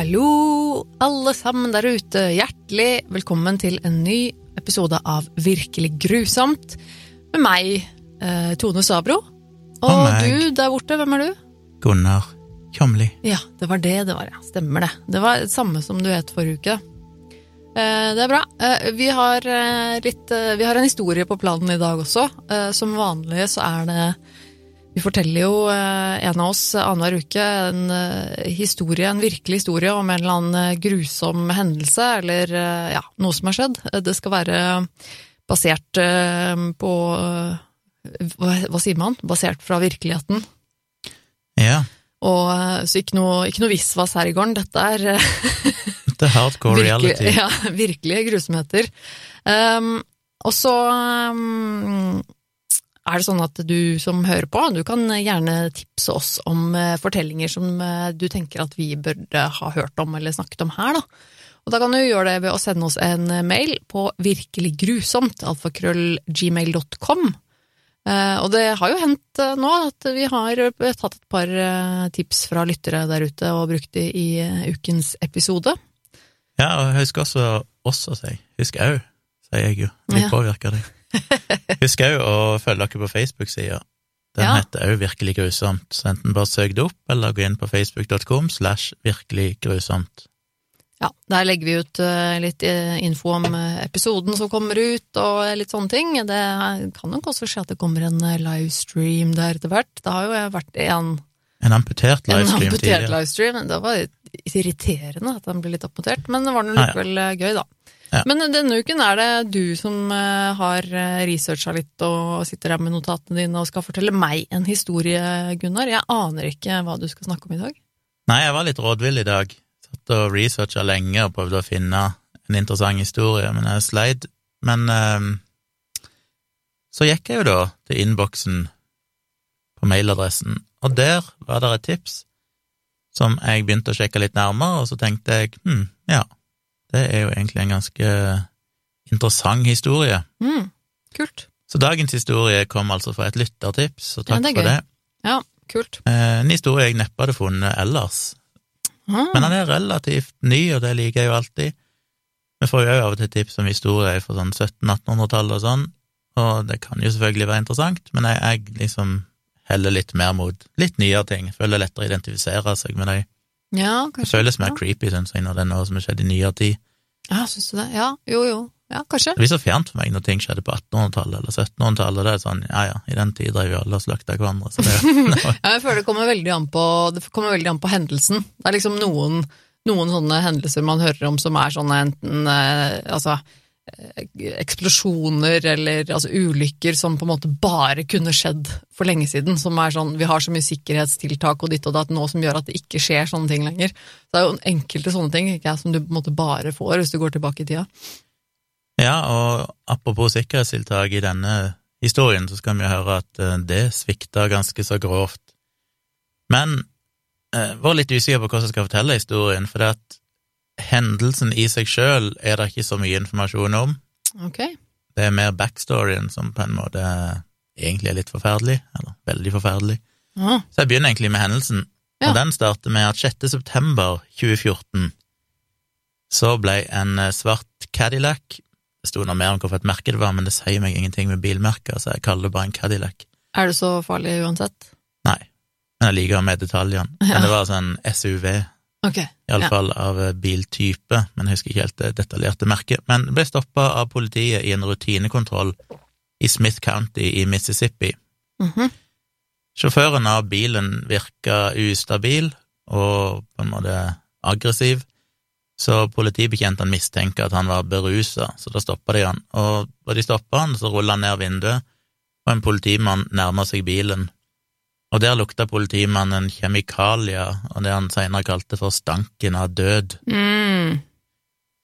Hallo, alle sammen der ute. Hjertelig velkommen til en ny episode av Virkelig grusomt med meg, eh, Tone Sabro. Og, Og du der borte, hvem er du? Gunnar Kjomli. Ja, det var det det var, ja. Stemmer det. Det var det samme som du het forrige uke. Eh, det er bra. Eh, vi, har, eh, litt, vi har en historie på planen i dag også. Som vanlig så er det Vi forteller jo eh, en av oss annenhver uke en eh, historie, en virkelig historie om en eller annen eh, grusom hendelse, eller eh, ja, noe som har skjedd. Eh, Det skal være basert eh, på eh, hva, hva sier man? Basert fra virkeligheten. Ja, Og, eh, så ikke noe, ikke noe visvas her i gården. Dette er eh, er hardcore virkelig, reality. ja, virkelige grusomheter. Um, og så um, er det sånn at du som hører på, du kan gjerne tipse oss om eh, fortellinger som eh, du tenker at vi burde ha hørt om eller snakket om her, da. Og da kan du gjøre det ved å sende oss en mail på virkeliggrusomt, alfakrøllgmail.com. Eh, og det har jo hendt eh, nå at vi har eh, tatt et par eh, tips fra lyttere der ute og brukt de i eh, ukens episode. Ja, og husk også oss å si. Husk au, sier jeg jo. Vi Ja. påvirker deg. Husk au å følge dere på Facebook-sida. Den Ja. heter òg Virkelig grusomt, så enten bare søk det opp, eller gå inn på facebook.com slash virkelig grusomt. Ja, der legger vi ut eh, litt eh, info om eh, episoden som kommer ut, og litt sånne ting. Det kan nok også skje at det kommer en livestream der etter hvert. Det har jo vært en, En amputert en livestream amputert tidligere. livestream. Det var irriterende at den ble litt amputert, men det var nå likevel gøy, da. Ja. Men denne uken er det du som eh, har eh, researcha litt og sitter her med notatene dine og skal fortelle meg en historie, Gunnar. Jeg aner ikke hva du skal snakke om i dag. Nei, jeg var litt rådvill i dag. Satt og researcha lenge og prøvde å finne en interessant historie, men jeg sleit. Men ehm, så gikk jeg jo da til innboksen på mailadressen, og der var det et tips som jeg begynte å sjekke litt nærmere, og så tenkte jeg hm, ja, det er jo egentlig en ganske interessant historie. Mm, kult. Så dagens historie kom altså fra et lyttertips, så Ja, takk det er for det. Ja, kult. Eh, En historie jeg neppe hadde funnet ellers. Ah, Men han er relativt ny, og det liker jeg jo alltid. Vi får jo av og til tips om historier fra sånn 1700-1800-tallet og sånn, og det kan jo selvfølgelig være interessant, men jeg, jeg liksom heller litt mer mot litt nyere ting. Føler det er lettere å identifisere seg med dem. Ja, Det kanskje. føles mer ja. creepy, synes jeg, når det er noe som har skjedd i nyere tid. Ja, syns du det? Ja, jo jo. Ja, kanskje. Det blir så fjernt for meg når ting skjedde på 1800-tallet eller 1700-tallet, det er sånn, ja ja, i den tid drev jo alle og slakta hverandre, så det Ja, jeg føler det kommer veldig an på, det kommer veldig an på hendelsen. Det er liksom noen, noen sånne hendelser man hører om som er sånne enten eh, altså, eksplosjoner eller altså, ulykker som på en måte bare kunne skjedd for lenge siden. Som er sånn, vi har så mye sikkerhetstiltak og ditt og datt nå som gjør at det ikke skjer sånne ting lenger. Så det er jo enkelte sånne ting ikke, som du på en måte bare får hvis du går tilbake i tida. Ja, og apropos sikkerhetstiltak i denne historien, så skal vi høre at eh, det svikta ganske så grovt. Men jeg var litt usikker på hvordan jeg skal fortelle historien, for det at hendelsen i seg sjøl er det ikke så mye informasjon om. Okay. Det er mer backstoryen som på en måte egentlig er litt forferdelig, eller veldig forferdelig. Aha. Så jeg begynner egentlig med hendelsen, Ja. og den starter med at 6. september 2014 så ble en eh, svart Cadillac Det sto noe mer om hvorfor et merke det var, men det sier meg ingenting med bilmerker, så jeg kaller det bare en Cadillac. er det så farlig uansett? Nei, men jeg liker med detaljene. Men det var sånn SUV, Ok. iallfall fall av eh, biltype, men jeg husker ikke helt det detaljerte merket. Men ble stoppa av politiet i en rutinekontroll i Smith County i Mississippi. Mhm. Sjåføren av bilen virka ustabil og på en måte aggressiv, så politibetjentene mistenker at han var berusa, så da stoppa de han. Og da de stoppa han, så rulla han ned vinduet, og en politimann nærma seg bilen. Og der lukta politimannen kjemikalier, og det han senere kalte for stanken av død. Mm.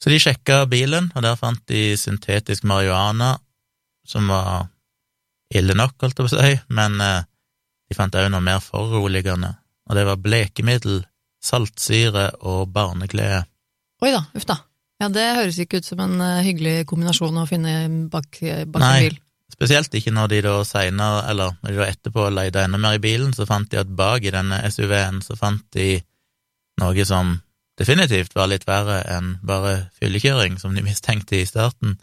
Så de sjekka bilen, og der fant de syntetisk marihuana, som var ille nok, holdt jeg på å si, men eh, de fant òg noe mer foruroligende, og det var blekemiddel, saltsyre og barneklede. Oi da, uff da. Ja, det høres ikke ut som en eh, hyggelig kombinasjon å finne bak, bak Nei. en bil. Spesielt ikke når de da seinere, eller når de da etterpå leide enda mer i bilen, så fant de at bak i denne SUV-en så fant de noe som definitivt var litt verre enn bare fyllekjøring, som de mistenkte i starten.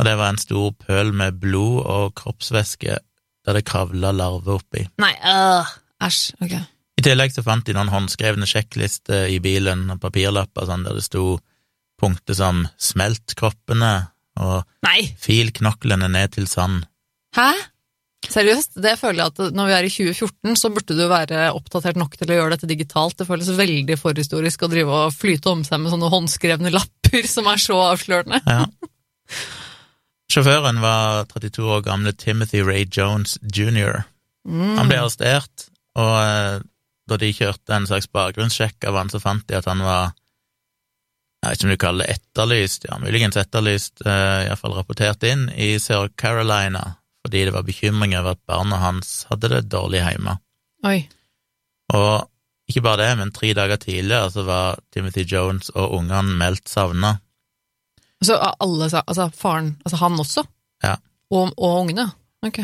Og det var en stor pøl med blod og kroppsvæske der det kravla larver oppi. Nei, øh, æsj. Ok. I tillegg så fant de noen håndskrevne sjekklister i bilen og papirlapper sånn der det sto punkter som smelt kroppene og Nei! fil knoklene ned til sand. Hæ? Seriøst? Det føler jeg at når vi er i 2014, så burde du være oppdatert nok til å gjøre dette digitalt. Det føles veldig forhistorisk å drive og flyte om seg med sånne håndskrevne lapper som er så avslørende. Ja. Sjåføren var 32 år gamle Timothy Ray Jones jr. Mm. Han ble arrestert, og eh, da de kjørte en slags bakgrunnssjekk av han, så fant de at han var jeg vet ikke om du kaller det etterlyst, ja, muligens etterlyst, eh, iallfall rapportert inn i Sør Carolina, fordi det var bekymring over at barna hans hadde det dårlig hjemme. Oi. Og ikke bare det, men tre dager tidligere så var Timothy Jones og ungene meldt savna. Så alle, sa- altså faren, altså han også? Ja. Og, og ungene? Ok.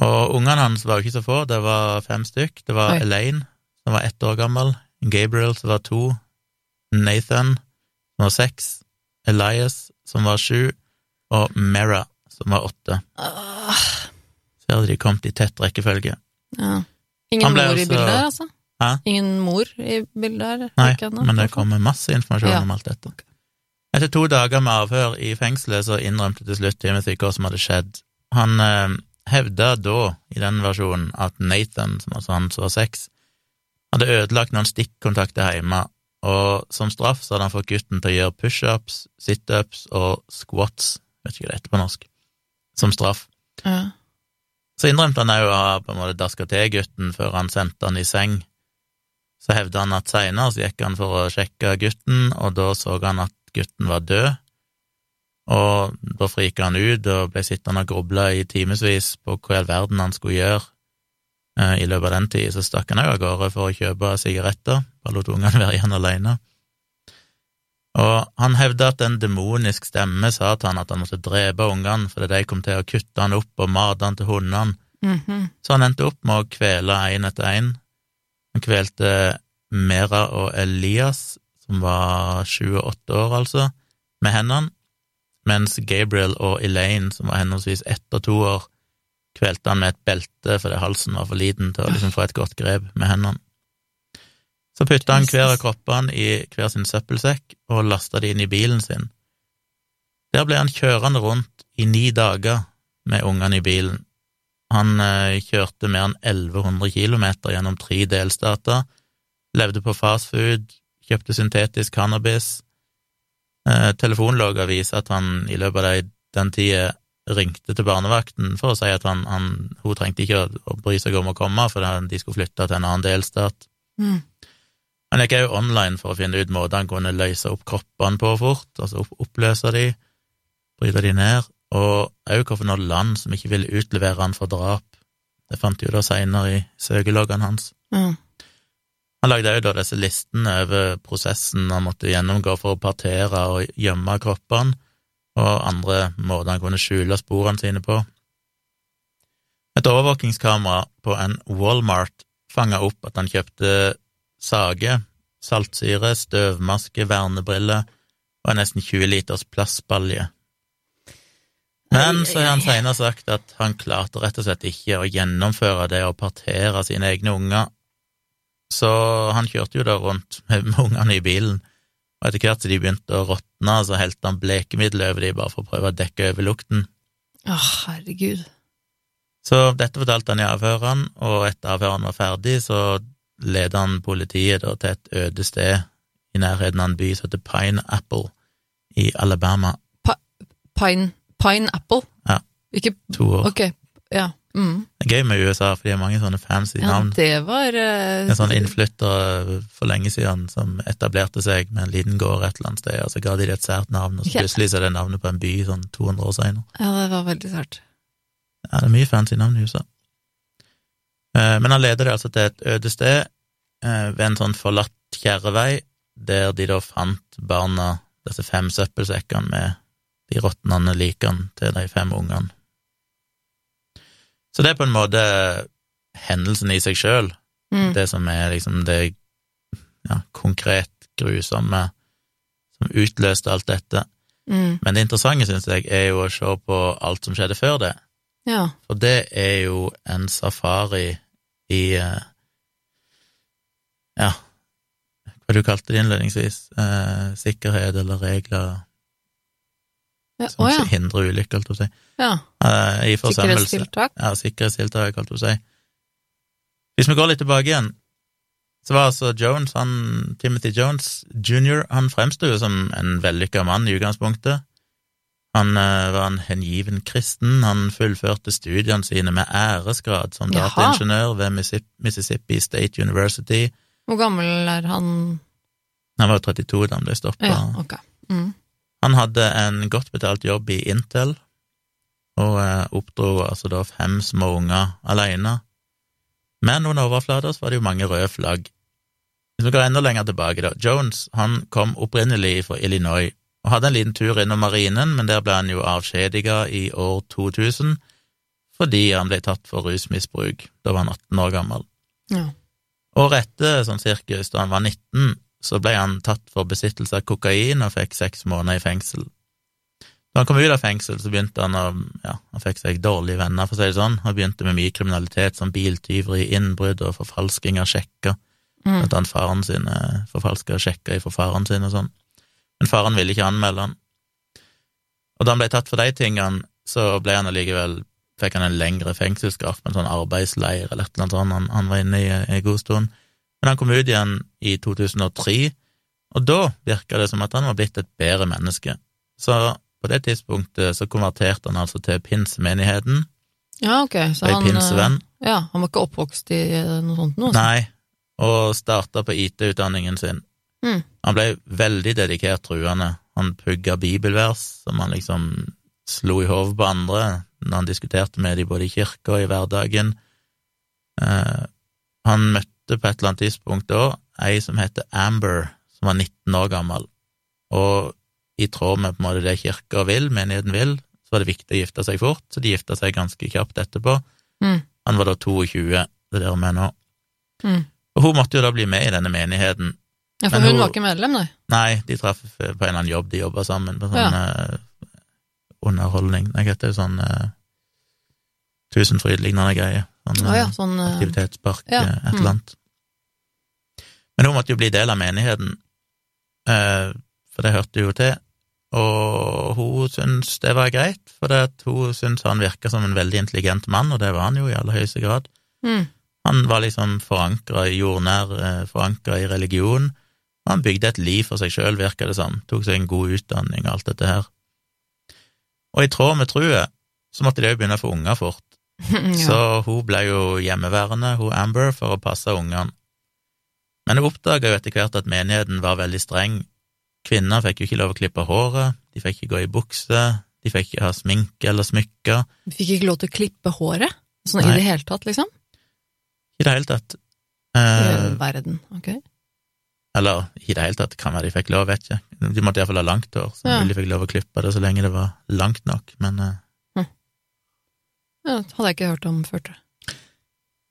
Og ungene hans var jo ikke så få, det var fem stykk. Det var Oi. Elaine, som var ett år gammel, Gabriel, som var to, Nathan, som var seks, Elias, som var sju, og Mera, som var åtte. Så hadde de kommet i tett rekkefølge. ja. Ingen mor også... i bildet her, altså? Hæ? Ingen mor i bildet her? Nei, men det kommer masse informasjon Ja. om alt dette. Etter to dager med avhør i fengselet, så innrømte til slutt Timothy hva som hadde skjedd. Han eh, hevda da, i den versjonen, at Nathan, som altså han som var seks, hadde ødelagt noen stikkontakter hjemme, og som straff så hadde han fått gutten til å gjøre pushups, situps og squats, vet ikke hva det heter på norsk, som straff. Ja. Så innrømte han òg å ha på en måte daska til gutten før han sendte han i seng. Så hevda han at seinere så gikk han for å sjekke gutten, og da så han at gutten var død. Og da frika han ut og ble sittende og gruble i timevis på hva i all verden han skulle gjøre. Eh, I løpet av den tid så stakk han òg av gårde for å kjøpe sigaretter, bare lot ungene være igjen alene. Og han hevda at en demonisk stemme sa til han at han måtte drepe ungene fordi de kom til å kutte han opp og mate han til hundene. Mhm. Så han endte opp med å kvele én etter én. Han kvelte Mera og Elias, som var sju og åtte år, altså, med hendene, mens Gabriel og Elaine, som var henholdsvis ett og to år, kvelte han med et belte fordi halsen var for liten til å liksom få et godt grep med hendene. Så putta han hver av kroppene i hver sin søppelsekk og lasta de inn i bilen sin. Der ble han kjørende rundt i ni dager med ungene i bilen. Han eh, kjørte mer enn 1100 kilometer gjennom tre delstater, levde på fastfood, kjøpte syntetisk cannabis. Eh, telefonlogger viser at han i løpet av den tida ringte til barnevakten for å si at han, han, hun trengte ikke å, bry seg om å komme, for de skulle flytte til en annen delstat. Mm. Han gikk òg online for å finne ut måter han kunne løse opp kroppene på fort, altså oppløse de, bryte de ned, og òg hvorfor noe land som ikke ville utlevere han for drap. Det fant de jo da seinere i søkeloggene hans. Mm. Han lagde òg da disse listene over prosessen han måtte gjennomgå for å partere og gjemme kroppene, og andre måter han kunne skjule sporene sine på. Et overvåkingskamera på en Walmart fanga opp at han kjøpte sage, saltsyre, støvmaske, vernebriller og en nesten 20 liters plastbalje. Men så har han senere sagt at han klarte rett og slett ikke å gjennomføre det å partere sine egne unger, så han kjørte jo da rundt med, ungene i bilen, og etter hvert som de begynte å råtne, så helte han blekemiddel over dem bare for å prøve å dekke over lukten. Å, herregud. Så dette fortalte han i avhørene, og etter avhørene var ferdig, så ledet han politiet da til et øde sted i nærheten av en by som heter Pineapple i Alabama. Pine, pineapple? Ja. Ikke To år. Ok, ja. Mm. Det er gøy med USA, for de har mange sånne fancy ja navn. det var uh, En sånn innflytter for lenge siden som etablerte seg med en liten gård et eller annet sted, og så ga de det et sært navn, og så plutselig så er det navnet på en by sånn 200 år senere. Ja, det var veldig sært. Ja, det er mye fancy navn i USA. Uh, Men han leder det altså til et øde sted uh, ved en sånn forlatt kjerrevei, der de da fant barna, disse fem søppelsekkene med de råtnende likene til de fem ungene. Så det er på en måte hendelsen i seg sjøl, Mm. det som er liksom det ja, konkret grusomme som utløste alt dette. Mm. Men det interessante, syns jeg, er jo å se på alt som skjedde før det. Ja. For det er jo en safari i eh, Ja, hva du kalte det innledningsvis? Eh, sikkerhet eller regler ja. som Å ja. hindrer ulykker, holdt jeg på å si. ja. Uh. Sikkerhetstiltak. Ja, sikkerhetstiltak, holdt jeg på å si. Hvis vi går litt tilbake igjen, så var altså Jones, han, Timothy Jones jr., han fremsto jo som en vellykka mann i utgangspunktet. Han uh, var en hengiven kristen, han fullførte studiene sine med æresgrad som Jaha. dataingeniør ved Mississippi- State University. Hvor gammel er han? Han var jo 32 da han ble stoppa. Ja, ok. Mm. Han hadde en godt betalt jobb i Intel, og eh, oppdro altså da fem små unger alene. Men under overflata var det jo mange røde flagg. Hvis vi går enda lenger tilbake, da. Jones han kom opprinnelig fra Illinois og hadde en liten tur innom marinen, men der ble han jo avskjediga i år 2000 fordi han ble tatt for rusmisbruk. Da var han 18 år gammel. Ja. Året etter, sånn cirkus, da han var 19, så ble han tatt for besittelse av kokain og fikk seks måneder i fengsel. Da han kom ut av fengsel, så begynte han å Ja, han fikk seg dårlige venner, for å si det sånn, og begynte med mye kriminalitet, som biltyveri, innbrudd og forfalsking av sjekker. Mm. Blant annet faren sin eh, forfalska sjekker fra faren sin og sånn. Men faren ville ikke anmelde han. Og da han ble tatt for de tingene, så ble han allikevel fikk han en lengre fengselsstraff med en sånn arbeidsleir eller et eller annet sånt han, han var inne i en god stund. Men han kom ut igjen i 2003, og da virka det som at han var blitt et bedre menneske. Så på det tidspunktet så konverterte han altså til pinsemenigheten, ja, ok. Så han, eh, pinsevenn. ja, han var ikke oppvokst i eh, noe sånt nå? altså. Nei, og starta på IT-utdanningen sin. Mm. Han ble veldig dedikert truende. Han pugga bibelvers som han liksom slo i hodet på andre når han diskuterte med dem både i kirka og i hverdagen. Eh, han møtte på et eller annet tidspunkt da ei som heter Amber, som var 19 år gammel, og i tråd med på en måte det kirka vil, menigheten vil, så var det viktig å gifte seg fort, så de gifta seg ganske kjapt etterpå. Mm. Han var da 22, det er der er nå. Mm. Og hun måtte jo da bli med i denne menigheten. Ja, for hun hun- var ikke medlem, nei? Nei, de traff på en eller annen jobb, de jobba sammen på sånn eh, underholdning Nei, hva heter det, sånn uh, Tusenfryd-lignende greie. Sånn oh, ja, eh, sånn uh, aktivitetspark, ja, et mm. eller annet. Men hun måtte jo bli del av menigheten, eh, for det hørte jo til, og hun syntes det var greit, for hun syntes han virka som en veldig intelligent mann, og det var han jo i aller høyeste grad. mm. Han var liksom forankra i jordnær, eh, forankra i religion, og han bygde et liv for seg sjøl, virka det som, tok seg en god utdanning og alt dette her. Og i tråd med truet så måtte de jo begynne å få unger fort, ja. så hun ble jo hjemmeværende, hun Amber, for å passe ungene. Men jeg oppdaga jo etter hvert at menigheten var veldig streng. Kvinner fikk jo ikke lov å klippe håret, de fikk ikke gå i bukse, de fikk ikke ha sminke eller smykker. De fikk ikke lov til å klippe håret? Sånn Nei. i det hele tatt, liksom? I det hele tatt. I Eh, verden, ok. eller i det hele tatt, kan være de fikk lov, vet ikke. De måtte iallfall ha langt hår, så Ja. de fikk lov å klippe det så lenge det var langt nok, men eh, Ja, det hadde jeg ikke hørt om før. tror jeg.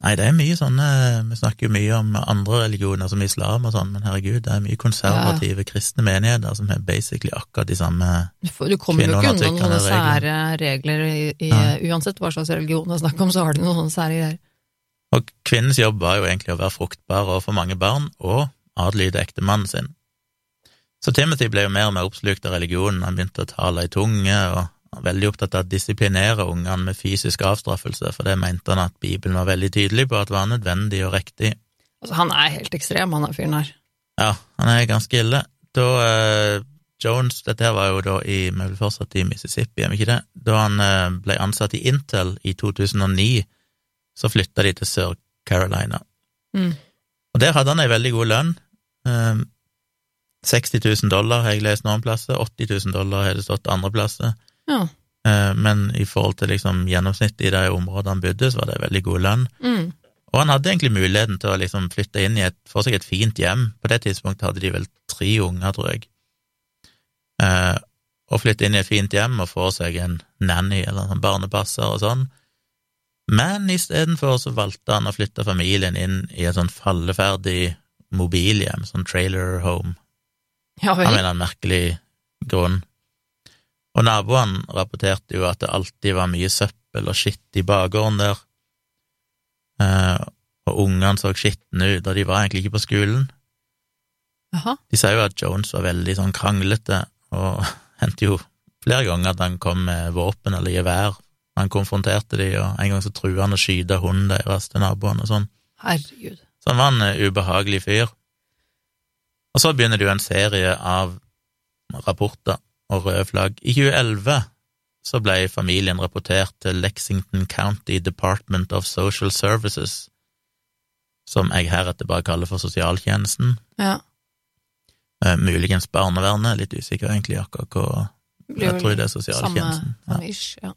Nei, det er mye sånne Vi snakker jo mye om andre religioner, som islam og sånn, men herregud, det er mye konservative kristne menigheter som har basically akkurat de samme Du, reglene. du kommer jo ikke unna noen sånne sære regler i, i Uansett hva slags religion det er snakk om, så har de noen sånne sære greier. Og kvinnens jobb var jo egentlig å være fruktbar og få mange barn, og adlyde ektemannen sin. Så Timothy ble jo mer og mer oppslukt av religionen, han begynte å tale i tunge, og var veldig opptatt av å disiplinere ungene med fysisk avstraffelse, for det mente han at Bibelen var veldig tydelig på at var nødvendig og riktig. Altså, han er helt ekstrem, han fyren her. Ja, han er ganske ille. Da eh, Jones, dette her var jo da i, vi vil fortsatt i Mississippi, er vi ikke det? Da han eh, ble ansatt i Intel i 2009, så flytta de til Sør Carolina. Mm. Og der hadde han ei veldig god lønn. Eh, 60 000 dollar har jeg lest noen plasser, 80 000 dollar har det stått andre plasser. Ja. Eh, men i forhold til liksom gjennomsnittet i de områdene han bodde, så var det veldig god lønn. Mm. Og han hadde egentlig muligheten til å liksom flytte inn i et, for seg et fint hjem. På det tidspunktet hadde de vel tre unger, tror jeg. Eh, å flytte inn i et fint hjem og få seg en nanny eller en barnepasser og sånn. Men istedenfor så valgte han å flytte familien inn i et sånn falleferdig mobilhjem, sånn trailer home, Ja vel. en mener en merkelig grunn. Og naboene rapporterte jo at det alltid var mye søppel og skitt i bakgården der, eh, og ungene så skitne ut, og de var egentlig ikke på skolen. Aha. De sier jo at Jones var veldig sånn kranglete, og hendte jo flere ganger at han kom med våpen eller gevær. Han konfronterte de, og en gang så trua han å skyte hunden deres til naboene og sånn. Herregud. Så han var en eh, ubehagelig fyr. Og så begynner det jo en serie av rapporter og røde flagg. I 2011 så ble familien rapportert til Lexington County Department of Social Services, som jeg heretter bare kaller for sosialtjenesten. Ja. Eh, muligens barnevernet, litt usikker egentlig akkurat hva Jeg tror det er sosialtjenesten. Samme, samme ja.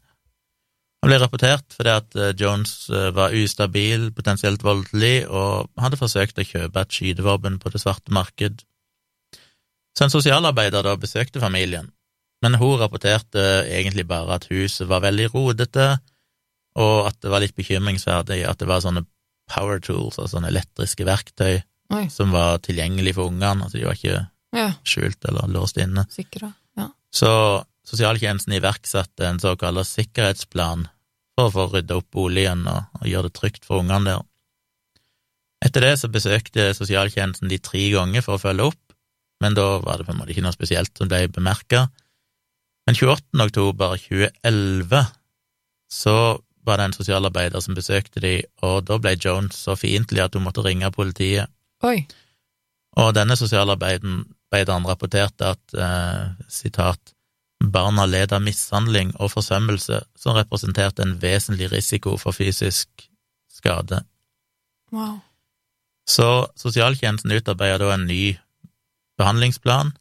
Han ble rapportert fordi at eh, Jones eh, var ustabil, potensielt voldelig, og hadde forsøkt å kjøpe et skytevåpen på det svarte marked. Så en sosialarbeider da besøkte familien, men hun rapporterte egentlig bare at huset var veldig rodete, og at det var litt bekymringsverdig at det var sånne power tools, altså sånne elektriske verktøy, Oi. som var tilgjengelig for ungene, altså de var ikke Ja, skjult eller låst inne. Sikre, Ja. Så sosialtjenesten iverksatte en såkalt sikkerhetsplan for å få rydda opp boligen og, og gjøre det trygt for ungene der. Etter det så besøkte sosialtjenesten de tre ganger for å følge opp, men da var det på en måte ikke noe spesielt som ble bemerka. Men 28. oktober 2011 så var det en sosialarbeider som besøkte de, og da ble Jones så fiendtlig at hun måtte ringe politiet. Oi. Og denne sosialarbeideren rapporterte at, eh, sitat, barna led av mishandling og forsømmelse som representerte en vesentlig risiko for fysisk skade. Wow. Så sosialtjenesten utarbeidet da en ny behandlingsplan,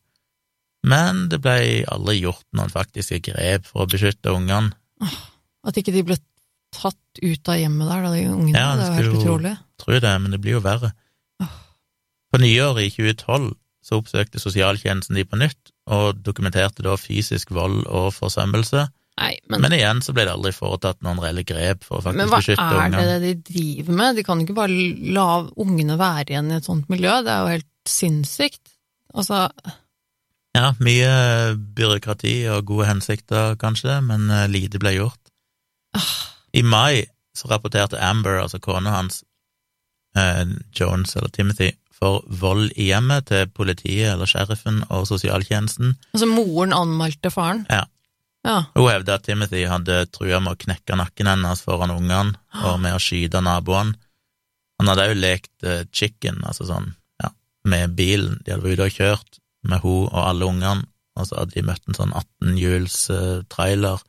men det ble aldri gjort noen faktiske grep for å beskytte ungene. At ikke de ble tatt ut av hjemmet der, da, de ungene. Ja, det er helt utrolig. Tror jeg det, men det blir jo verre. På nyåret i 2012 så oppsøkte sosialtjenesten de på nytt, og dokumenterte da fysisk vold og forsømmelse. Nei, men, Men igjen så ble det aldri foretatt noen reelle grep for å faktisk men hva er det ungene. de driver med? De kan ikke bare la ungene være igjen i et sånt miljø, det er jo helt sinnssykt. Altså, Ja, mye byråkrati og gode hensikter, kanskje, men eh, lite ble gjort. I mai så rapporterte Amber, altså kona hans, eh, Jones eller Timothy, for vold i hjemmet til politiet eller sheriffen og sosialtjenesten. altså moren anmeldte faren? Ja. Ja. Hun hevdet at Timothy hadde trua med å knekke nakken hennes foran ungene og med å skyte naboene. Han hadde òg lekt eh, chicken, altså sånn, ja, med bilen. De hadde vært ute og kjørt med hun og alle ungene, og så hadde de møtt en sånn 18-hjuls eh, trailer.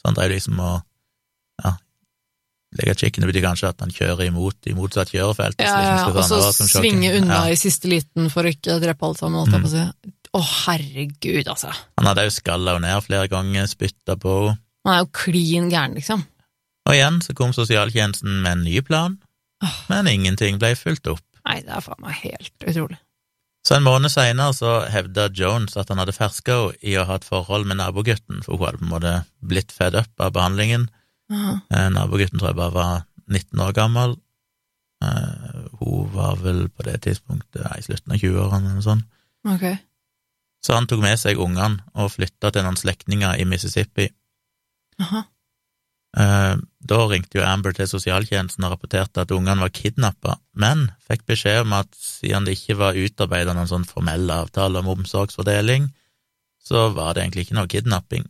Så han drev liksom og ja, legge chicken. Det betyr kanskje at han kjører imot i motsatt kjørefelt. Ja, ja, ja. Og så svinge unna Ja. i siste liten for å ikke drepe alle sammen, holdt jeg Mm. på å si. Å, herregud, altså. Han hadde òg skalla henne ned flere ganger, spytta på henne. Han er jo klin gæren, liksom. Og igjen så kom sosialtjenesten med en ny plan, oh. men ingenting ble fulgt opp. Nei, det er faen meg helt utrolig. Så en måned seinere så hevda Jones at han hadde ferska henne i å ha et forhold med nabogutten, for hun hadde på en måte blitt fed up av behandlingen. Aha. Eh, Nabogutten tror jeg bare var 19 år gammel. Eh, Hun var vel på det tidspunktet i slutten av 20-årene eller noe sånt. Ok. Så han tok med seg ungene og flytta til noen slektninger i Mississippi. Aha. Eh, Da ringte jo Amber til sosialtjenesten og rapporterte at ungene var kidnappa, men fikk beskjed om at siden det ikke var utarbeida noen sånn formell avtale om omsorgsfordeling, så var det egentlig ikke noe kidnapping.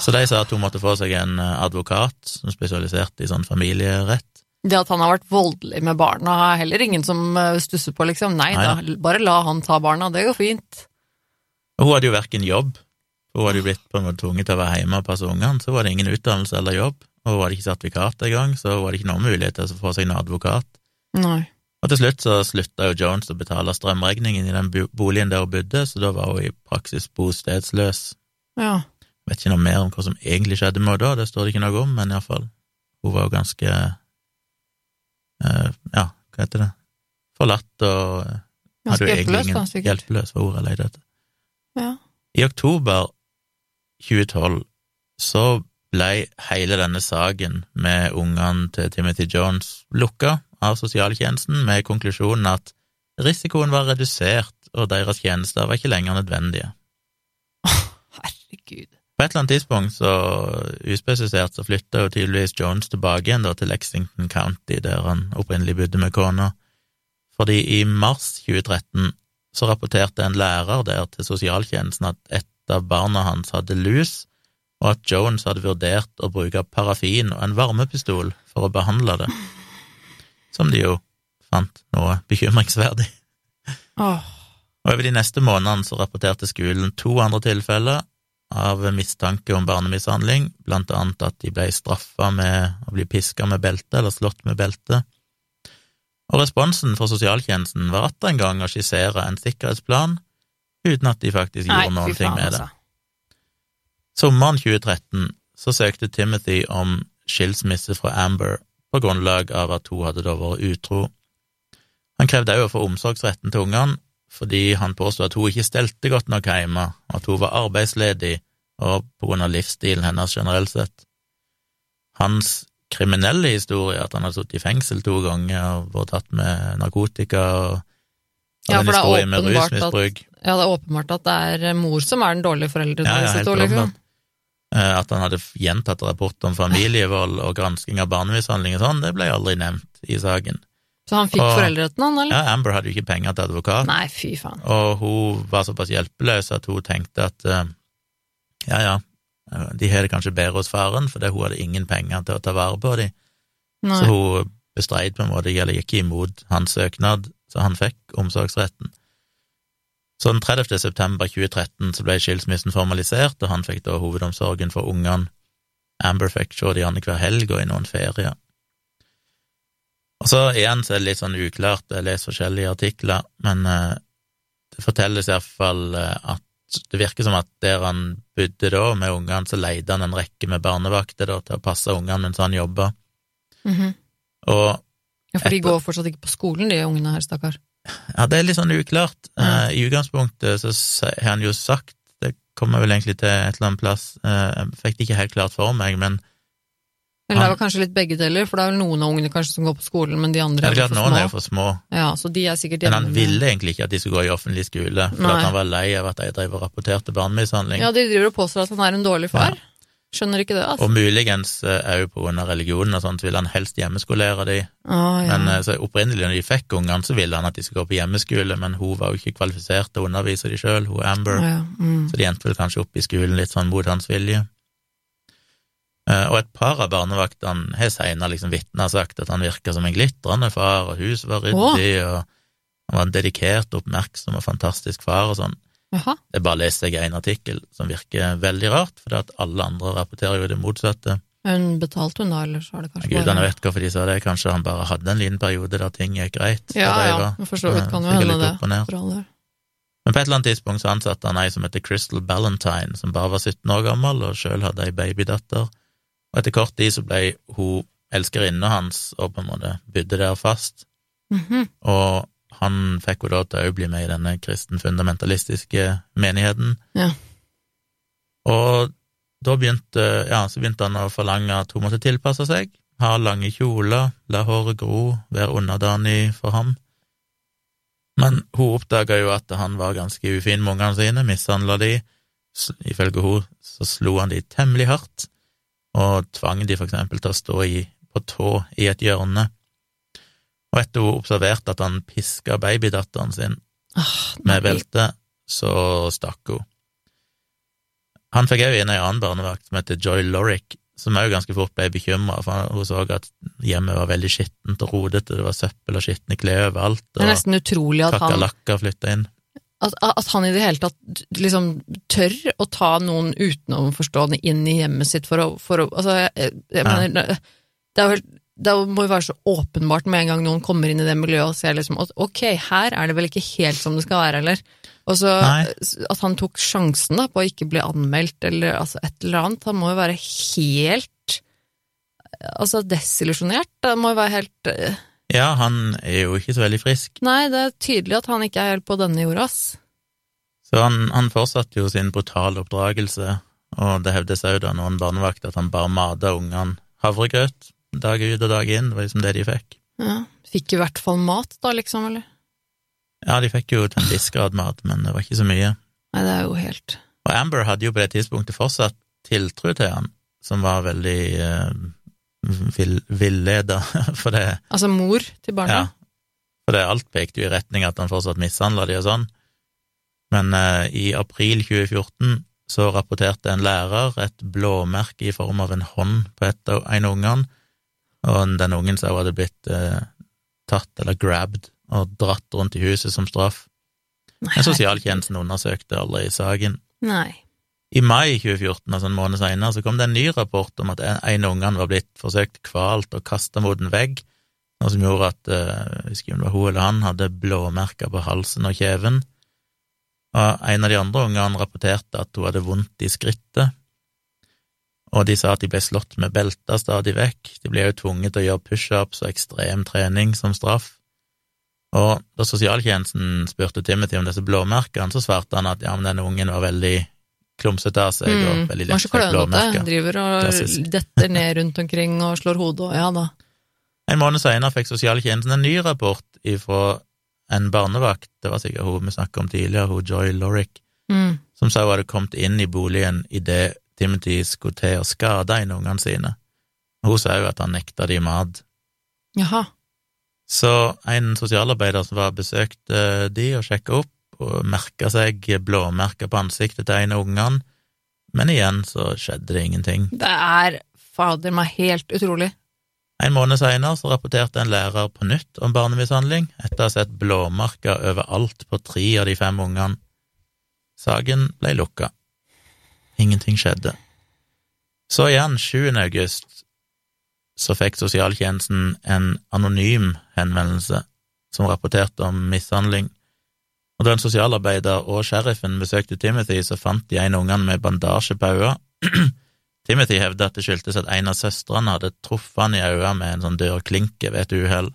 Så de sa at hun måtte få seg en eh, advokat som spesialiserte i sånn familierett. Det at han har vært voldelig med barna, er heller ingen som eh, stusser på, liksom. Nei, Nei da, bare la han ta barna, det går fint. Hun hadde jo verken jobb, hun hadde jo blitt på en måte tvunget til å være hjemme og passe ungene, så var det ingen utdannelse eller jobb, og hun hadde ikke sertifikat engang, så var det ikke noen mulighet til å få seg en advokat. Nei. Og til slutt så slutta jo Jones å betale strømregningen i den boligen der hun bodde, så da var hun i praksis bostedsløs. Ja. Vet ikke noe mer om hva som egentlig skjedde med henne da, det står det ikke noe om, men iallfall, hun var jo ganske uh, Ja, hva heter det Forlatt og eh, Ganske hjelpeløs, da, sikkert. hjelpeløs var ordet jeg lette etter. Ja. I oktober 2012 så ble hele denne saken med ungene til Timothy Jones lukka av sosialtjenesten med konklusjonen at risikoen var redusert og deres tjenester var ikke lenger nødvendige. Herregud. På et eller annet tidspunkt, så uspesifisert, så flytta jo tydeligvis Jones tilbake igjen da til Lexington County, der han opprinnelig bodde med kona, fordi i mars 2013 så rapporterte en lærer der til sosialtjenesten at et av barna hans hadde lus, og at Jones hadde vurdert å bruke parafin og en varmepistol for å behandle det, som de jo fant noe bekymringsverdig. Oh. Og over de neste månedene så rapporterte skolen to andre tilfeller av mistanke om barnemishandling, blant annet at de ble straffa med å bli piska med belte eller slått med belte. Og responsen fra sosialtjenesten var atter en gang å skissere en sikkerhetsplan, uten at de faktisk nei, gjorde noen ting med det. altså. Sommeren 2013 så søkte Timothy om skilsmisse fra Amber på grunnlag av at hun hadde da vært utro. Han krevde også å få omsorgsretten til ungene, fordi han påstod at hun ikke stelte godt nok hjemme, at hun var arbeidsledig, og på grunn av livsstilen hennes generelt sett. Hans kriminelle historie, at han hadde sittet i fengsel to ganger og vært tatt med narkotika og Ja, en historie med rusmisbruk. Ja, det er åpenbart at det er mor som er den dårlige forelderen. Ja, ja, helt to, liksom. Eh, At han hadde gjentatt rapport om familievold og gransking av barnemishandling og sånn, det ble aldri nevnt i saken. Så han fikk Og- foreldreretten, han, eller? Ja, Amber hadde jo ikke penger til advokat, Nei, fy faen. og hun var såpass hjelpeløs at hun tenkte at eh, ja, ja, de har det kanskje bedre hos faren, fordi hun hadde ingen penger til å ta vare på dem, Nei. så hun bestreid på en måte, eller gikk imot hans søknad, så han fikk omsorgsretten. Så den 30. september 2013 så ble skilsmissen formalisert, og han fikk da hovedomsorgen for ungene. Amber fikk se de annenhver helg og i noen ferier. Og så igjen så er det litt sånn uklart, jeg leser forskjellige artikler, men eh, det fortelles iallfall fall at det virker som at der han bodde da, med ungene, så leide han en rekke med barnevakter da, til å passe ungene mens han jobba. Mhm. Og Ja, for de Etter- går fortsatt ikke på skolen, de ungene her, stakkar. Ja, det er litt sånn uklart. Eh, I utgangspunktet så har han jo sagt, det kommer vel egentlig til et eller annet plass, uh, jeg fikk det ikke helt klart for meg, men Eller det er vel kanskje litt begge deler, for det er vel noen av ungene kanskje som går på skolen, men de andre er er klart vel noen er jo for små. Ja, så de er sikkert Men han ville egentlig ikke at de skulle gå i offentlig skole, for at han var lei av at de drev og rapporterte barnemishandling. Ja, de driver og påstår at han er en dårlig far. Skjønner ikke det, altså. Og muligens òg på grunn av religionen og sånt, ville han helst hjemmeskolere de. Å, ja. Men eh, så opprinnelig når de fikk ungene, så ville han at de skulle gå på hjemmeskole, men hun var jo ikke kvalifisert til å undervise de sjøl, hun Amber. Å, ja. Mm. Så de endte vel kanskje opp i skolen litt sånn mot hans vilje. Eh, Og et par av barnevaktene har senere liksom vitna sagt at han virka som en glitrende far, og huset var ryddig, og han var en dedikert, oppmerksom og fantastisk far og sånn. Jaha. Jeg bare leste jeg en artikkel som virker veldig rart, for at alle andre rapporterer jo det motsatte. Hun betalte hun da, eller så er det kanskje Gudene vet hvorfor de sa det, kanskje han bare hadde en liten periode der ting gikk greit. Ja, ja, for så vidt kan jo hende det. Men på et eller annet tidspunkt så ansatte han ei som heter Crystal Ballantyne, som bare var 17 år gammel og sjøl hadde ei babydatter. Og etter kort tid så ble hun elskerinna hans og på en måte bodde der fast. Mhm. Og han fikk jo da til å bli med i denne kristen fundamentalistiske menigheten. Ja. Og da begynte, ja, så begynte han å forlange at hun måtte tilpasse seg, ha lange kjoler, la håret gro, være underdanig for ham. Men hun oppdaga jo at han var ganske ufin med ungene sine, mishandla de. Ifølge hun så slo han de temmelig hardt, og tvang de for eksempel til å stå i, på tå i et hjørne. Og etter hun observerte at han piska babydatteren sin oh, med belte, så stakk hun. Han fikk òg inn ei annen barnevakt som heter Joy Lorick, som òg ganske fort ble bekymra, for hun så at hjemmet var veldig skittent og rodete, det var søppel og skitne klær overalt, Det er og nesten utrolig at han, kakerlakker flytta inn. at, at han i det hele tatt liksom tør å ta noen utenomforstående inn i hjemmet sitt for å, for å Altså, jeg, jeg, Ja. mener Det er jo helt det må jo være så åpenbart med en gang noen kommer inn i det miljøet og ser liksom at ok, her er det vel ikke helt som det skal være, eller? Og så Nei. at han tok sjansen da på å ikke bli anmeldt, eller altså et eller annet. Han må jo være helt altså desillusjonert. Det må jo være helt eh, Ja, han er jo ikke så veldig frisk, Nei, det er tydelig at han ikke er helt på denne jorda, ass. så han, han fortsatte jo sin brutale oppdragelse, og det hevdes òg da noen barnevakter at han bare mata ungene havregrøt dag ut og dag inn, det var liksom det de fikk. Ja. Fikk i hvert fall mat, da, liksom, eller? Ja, de fikk jo til en viss grad mat, men det var ikke så mye. Nei, det er jo helt Og Amber hadde jo på det tidspunktet fortsatt tiltro til han, som var veldig eh, vill, villeda, for det Altså mor til barna? Ja, for det alt pekte jo i retning at han fortsatt mishandla de og sånn. Men eh, i april 2014 så rapporterte en lærer et blåmerke i form av en hånd på et av en av ungene, og den ungen så hadde blitt eh, tatt eller grabbed og dratt rundt i huset som straff. Men sosialtjenesten undersøkte aldri saken. Nei. I mai 2014, altså en måned senere, så kom det en ny rapport om at en en av ungene var blitt forsøkt kvalt og kasta mot en vegg, noe som gjorde at eh, jeg husker om det var hun eller han hadde blåmerker på halsen og kjeven. Og en av de andre ungene rapporterte at hun hadde vondt i skrittet, og de sa at de ble slått med belter stadig vekk. De ble jo tvunget til å gjøre pushups og ekstrem trening som straff. Og da sosialtjenesten spurte Timothy om disse blåmerkene, så svarte han at ja, men denne ungen var veldig klumsete av seg og Mm. veldig Var lett fikk blåmerker. Driver og Klassisk. detter ned rundt omkring og slår hodet og ja da. En måned senere fikk sosialtjenesten en ny rapport fra en barnevakt, det var sikkert hun vi snakket om tidligere, hun Joy Lorick, Mm. som sa hun hadde kommet inn i boligen idet Timothy skulle til å skade en av ungene sine. Hun sa jo at han nekta de mat. Jaha. Så en sosialarbeider som var besøkte de og sjekka opp, og merka seg blåmerker på ansiktet til en av ungene, men igjen så skjedde det ingenting. Det er fader meg helt utrolig. En måned senere så rapporterte en lærer på nytt om barnemishandling, etter å ha sett blåmerker overalt på tre av de fem ungene. Saken ble lukka. Ingenting skjedde. Så igjen, 7. august, så fikk sosialtjenesten en anonym henvendelse som rapporterte om mishandling. Og da en sosialarbeider og sheriffen besøkte Timothy, så fant de en av ungene med bandasje på øynene. Timothy hevdet at det skyldtes at en av søstrene hadde truffet han i øynene med en sånn dørklinke ved et uhell.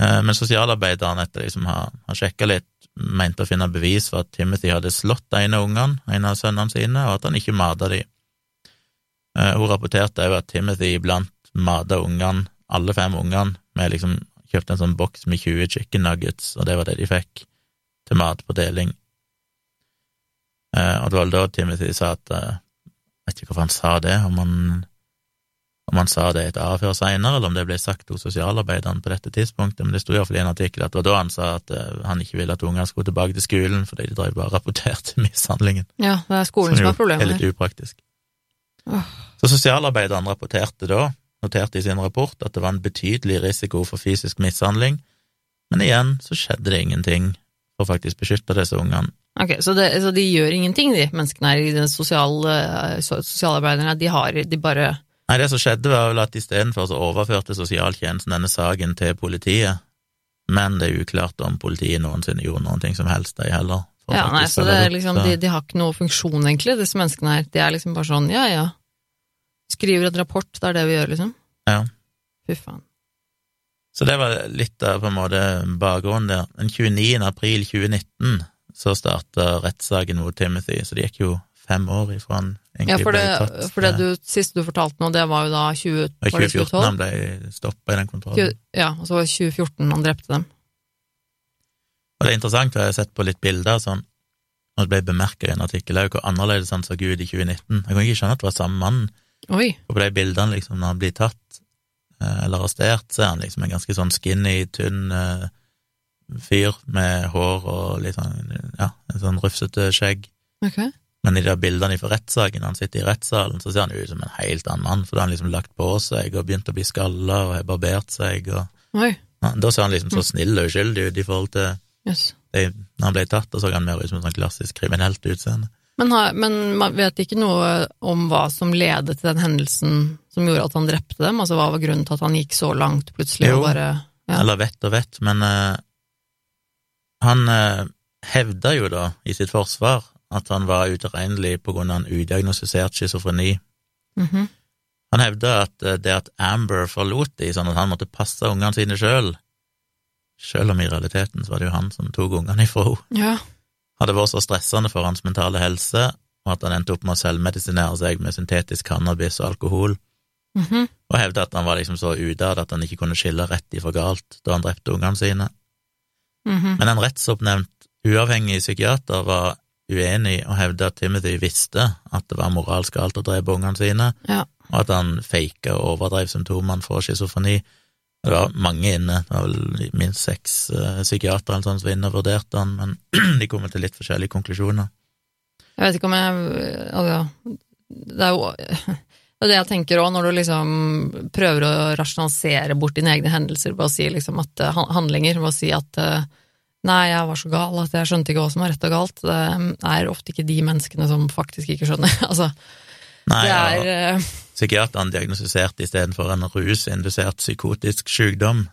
Eh, Men sosialarbeideren, etter liksom har, har sjekka litt, mente å finne bevis for at Timothy hadde slått en av ungene, en av sønnene sine, og at han ikke mata de. Eh, Hun rapporterte òg at Timothy iblant mata ungene, alle fem ungene, med liksom kjøpte en sånn boks med 20 chicken nuggets, og det var det de fikk til mat på deling. Eh, Og det var da Timothy sa at eh, Jeg vet ikke hvorfor han sa det, om han, om han sa det et avhør seinere, eller om det ble sagt hos sosialarbeideren på dette tidspunktet, men det sto iallfall i en artikkel at det var da han sa at eh, han ikke ville at ungene skulle tilbake til skolen, fordi de drev bare rapporterte mishandlingen, Ja, det er skolen som som er problemet er her. litt upraktisk. Så sosialarbeideren rapporterte da, noterte i sin rapport, at det var en betydelig risiko for fysisk mishandling, men igjen så skjedde det ingenting for faktisk beskytte disse ungene. Ok, så, det, så de gjør ingenting, de menneskene her, de sosial, eh, sosialarbeiderne, de har, de bare Nei, det som skjedde var vel at istedenfor så overførte sosialtjenesten denne saken til politiet, men det er uklart om politiet noensinne gjorde noen ting som helst, de heller. Ja, nei, så det er liksom, de, de har ikke noe funksjon, egentlig, disse menneskene her. De er liksom bare sånn, ja, ja. Skriver et rapport, det er det vi gjør, liksom. Ja. Fy faen. Så det var litt av på en måte bakgrunnen der. Den 29. april 2019 så starta rettssaken mot Timothy, så det gikk jo fem år ifra han egentlig Ja, for det, ble tatt. for det du, siste du fortalte nå, det var jo da 20, det var var det 2014 2012? han ble stoppa i den kontrollen. 20, ja, og så var det 2014 han drepte dem. Og det er interessant, for jeg har sett på litt bilder sånn, og det ble bemerka i en artikkel òg hvor annerledes han så ut i 2019. Jeg kan ikke skjønne at det var samme mann. Oi, Og på de bildene, liksom, når han blir tatt eh, eller arrestert, så er han liksom en ganske sånn skinny, tynn eh, fyr med hår og litt sånn, ja, en sånn rufsete skjegg. ok. Men i de bildene fra rettssaken, han sitter i rettssalen, så ser han jo ut som en helt annen mann, for da har han liksom lagt på seg og begynt å bli skalla og har barbert seg, og ja, da ser han liksom så snill og uskyldig ut i forhold til yes. det, når han ble tatt, da så han mer ut som en sånn klassisk kriminelt utseende. Men, men man vet ikke noe om hva som ledet til den hendelsen som gjorde at han drepte dem? Altså hva var grunnen til at han gikk så langt plutselig Jo. og bare Ja. Eller vet og vet, men uh, han uh, hevda jo da i sitt forsvar at han var utilregnelig på grunn av en udiagnostisert schizofreni. mhm. Han hevda at eh, det at Amber forlot de, sånn at han måtte passe ungene sine sjøl, sjøl om i realiteten så var det jo han som tok ungene ifra henne, Ja. hadde vært så stressende for hans mentale helse, og at han endte opp med å selvmedisinere seg med syntetisk cannabis og alkohol, mhm. og hevda at han var liksom så ute av det at han ikke kunne skille rett ifra galt da han drepte ungene sine. Mhm. Men en rettsoppnevnt uavhengig psykiater var uenig og hevder at Timothy visste at det var moralsk galt å drepe ungene sine, Ja. og at han faka og overdrev symptomene for schizofreni. Det var mange inne, det var vel minst seks uh, psykiatere eller sånn som var inne og vurderte han, men de kom til litt forskjellige konklusjoner. Jeg vet ikke om jeg altså, Det er jo det er det jeg tenker òg, når du liksom prøver å rasjonalisere bort dine egne hendelser ved å si liksom at eh, handlinger, ved å si at eh, nei, jeg var så gal at jeg skjønte ikke hva som var rett og galt. Det er ofte ikke de menneskene som faktisk ikke skjønner. altså, Nei, det er ja. psykiateren diagnostiserte istedenfor en rusindusert psykotisk sykdom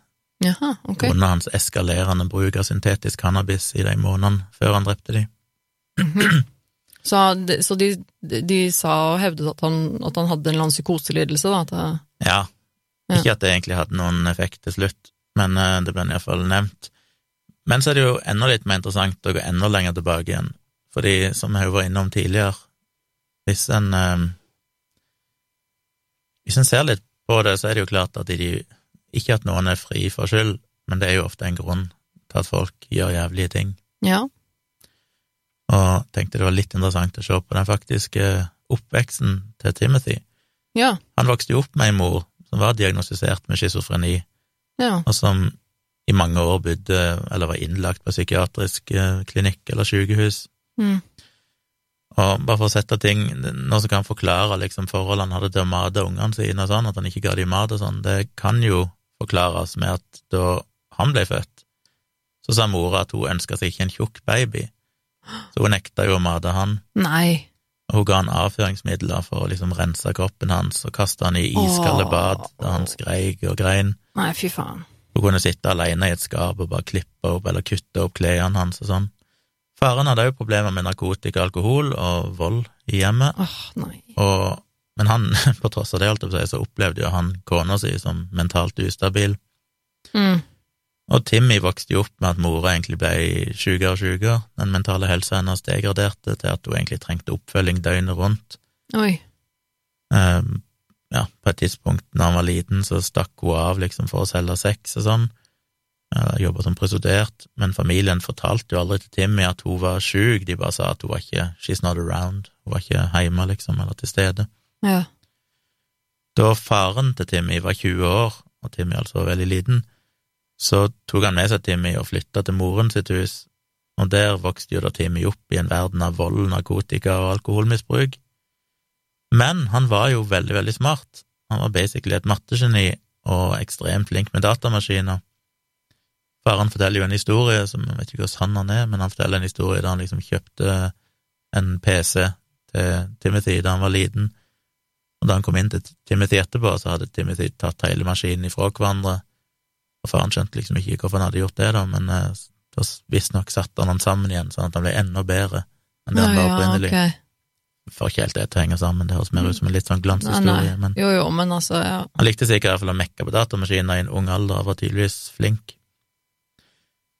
Jaha, ok. grunnet hans eskalerende bruk av syntetisk cannabis i de månedene før han drepte de. Så, de, så de, de, de sa og hevdet at han, at han hadde en eller annen psykoselidelse, da. At det, Ja, Ja. ikke at det egentlig hadde noen effekt til slutt, men eh, det ble iallfall nevnt. Men så er det jo enda litt mer interessant å gå enda lenger tilbake igjen, fordi som jeg var innom tidligere, hvis en eh, Hvis en ser litt på det, så er det jo klart at de Ikke at noen er fri for skyld, men det er jo ofte en grunn til at folk gjør jævlige ting. ja. Og tenkte det var litt interessant å se på den faktiske oppveksten til Timothy. Ja. Han vokste jo opp med ei mor som var diagnostisert med schizofreni, Ja. og som i mange år bodde, eller var innlagt på psykiatrisk eh, klinikk eller sykehus. Mm. Og bare for å sette ting, Nå som kan forklare liksom forholdene han hadde til å mate ungene sine og sånn, at han ikke ga dem mat og sånn, det kan jo forklares med at da han ble født, så sa mora at hun ønska seg ikke en tjukk baby, så hun nekta jo å mate han. Nei. Hun ga han avføringsmidler for å liksom rense kroppen hans, og kaste han i iskalde bad da han skreik og grein. Nei, fy faen. Hun kunne sitte alene i et skap og bare klippe opp eller kutte opp klærne hans og sånn. Faren hadde òg problemer med narkotika, alkohol og vold i hjemmet, Åh, nei. og, men han, på tross av det, holdt jeg så opplevde jo han kona si som mentalt ustabil. Mm. Og Timmy vokste jo opp med at mora egentlig ble sjukere og sjukere. Den mentale helsa hennes degraderte til at hun egentlig trengte oppfølging døgnet rundt. Oi. Ehm, ja, på et tidspunkt når han var liten, så stakk hun av liksom for å selge sex og sånn. Jobba som prostituert, men familien fortalte jo aldri til Timmy at hun var sjuk, de bare sa at hun var ikke she's not around, hun var ikke hjemme, liksom, eller til stede. Ja. Da faren til Timmy var 20 år, og Timmy altså var veldig liten, så tok han med seg Timmy og flytta til moren sitt hus, og der vokste jo da Timmy opp i en verden av vold, narkotika og alkoholmisbruk. Men han var jo veldig, veldig smart. Han var basically et mattegeni og ekstremt flink med datamaskiner. Faren forteller jo en historie som jeg vet ikke hvor sann han er, men han forteller en historie der han liksom kjøpte en PC til Timothy da han var liten, og da han kom inn til Timothy etterpå, så hadde Timothy tatt hele maskinen ifra hverandre, og faren skjønte liksom ikke hvorfor han hadde gjort det, da, men eh, visstnok satte han den sammen igjen, sånn at han ble enda bedre enn det han var opprinnelig. ok. Får ikke helt det til å henge sammen, det høres mer ut som en litt sånn glanshistorie, men Jo, jo, men altså, ja. han likte sikkert i hvert fall å mekke på datamaskiner i en ung alder, og var tydeligvis flink.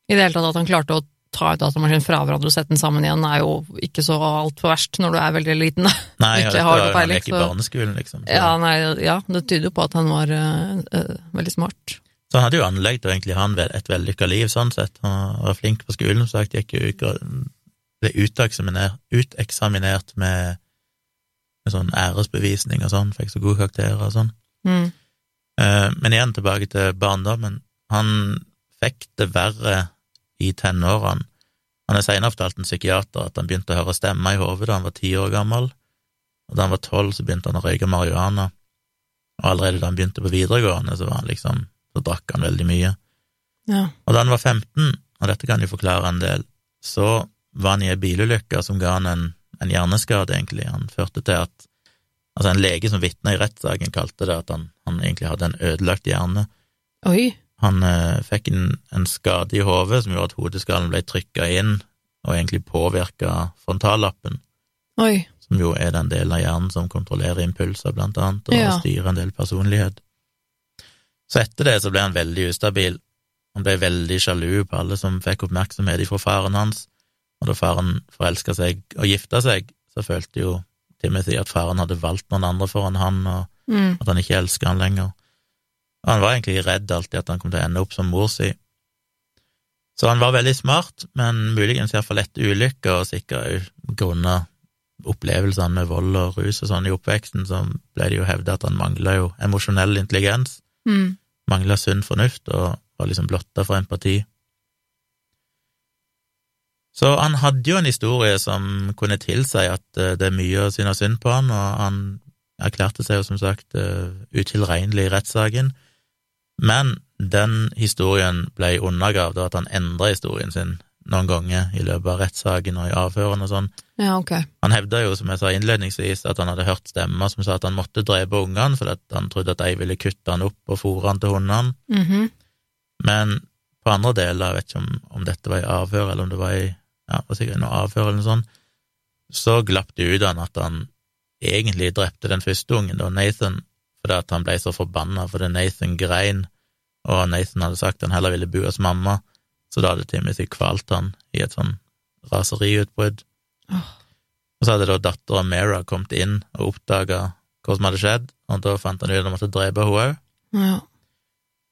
I det hele tatt at han klarte å ta ut datamaskinen fra hverandre og sette den sammen igjen, er jo ikke så altfor verst når du er veldig liten. da. Nei, Ikke jeg vet, har det, noe han gikk i barneskolen, liksom. Så, Ja, nei, ja, det tyder jo på at han var øh, veldig smart. så han hadde jo anlegg til å egentlig ha et vellykka liv, sånn sett. Han var flink på skolen, så gikk jo ble uteksaminert, uteksaminert med, med sånn æresbevisning og sånn, fikk så gode karakterer og sånn. Mm. Eh, Men igjen tilbake til barndommen. Han fikk det verre i tenårene. Han har senere fortalt en psykiater at han begynte å høre stemmer i hodet da han var ti år gammel, og da han var tolv, så begynte han å røyke marihuana, og allerede da han begynte på videregående, så var han liksom Så drakk han veldig mye. Ja. Og da han var 15, og dette kan jo forklare en del, så var han i ei bilulykke som ga han en, en hjerneskade, egentlig. Han førte til at Altså, en lege som vitna i rettssaken, kalte det at han, han egentlig hadde en ødelagt hjerne. Oi. Han eh, fikk en, en skade i hodet som gjorde at hodeskallen ble trykka inn, og egentlig påvirka frontallappen, Oi. som jo er den delen av hjernen som kontrollerer impulser, blant annet, og Ja. styrer en del personlighet. Så etter det så ble han veldig ustabil. Han ble veldig sjalu på alle som fikk oppmerksomhet ifra faren hans, og da faren forelska seg og gifta seg, så følte jo Timothy at faren hadde valgt noen andre foran han, og Mm. at han ikke elska han lenger. Og han var egentlig redd alltid at han kom til å ende opp som mor si. Så han var veldig smart, men muligens iallfall lett ulykke, og sikkert òg grunnet opplevelsene med vold og rus og sånn i oppveksten, så ble det jo hevda at han mangla jo emosjonell intelligens, Mm. mangla sunn fornuft og var liksom blotta for empati. Så han hadde jo en historie som kunne tilsi at eh, det er mye å synes synd på han, og han erklærte seg jo som sagt eh, utilregnelig i rettssaken, men den historien ble undergravd av at han endra historien sin noen ganger i løpet av rettssaken og i avhørene og sånn. Ja, ok. Han hevda jo, som jeg sa innledningsvis, at han hadde hørt stemmer som sa at han måtte drepe ungene fordi han trodde at de ville kutte han opp og fòre han til hundene, Mhm. men på andre deler, jeg vet ikke om, om dette var i avhør eller om det var i ja, var sikkert noe avhør eller noe sånt, så glapp det ut av han at han egentlig drepte den første ungen, da Nathan, fordi at han ble så forbanna fordi Nathan grein, og Nathan hadde sagt han heller ville bo hos mamma, så da hadde Timothy kvalt han i et sånn raseriutbrudd. Og så hadde da dattera Mera kommet inn og oppdaga hva som hadde skjedd, og da fant han ut at han måtte drepe henne òg. Ja.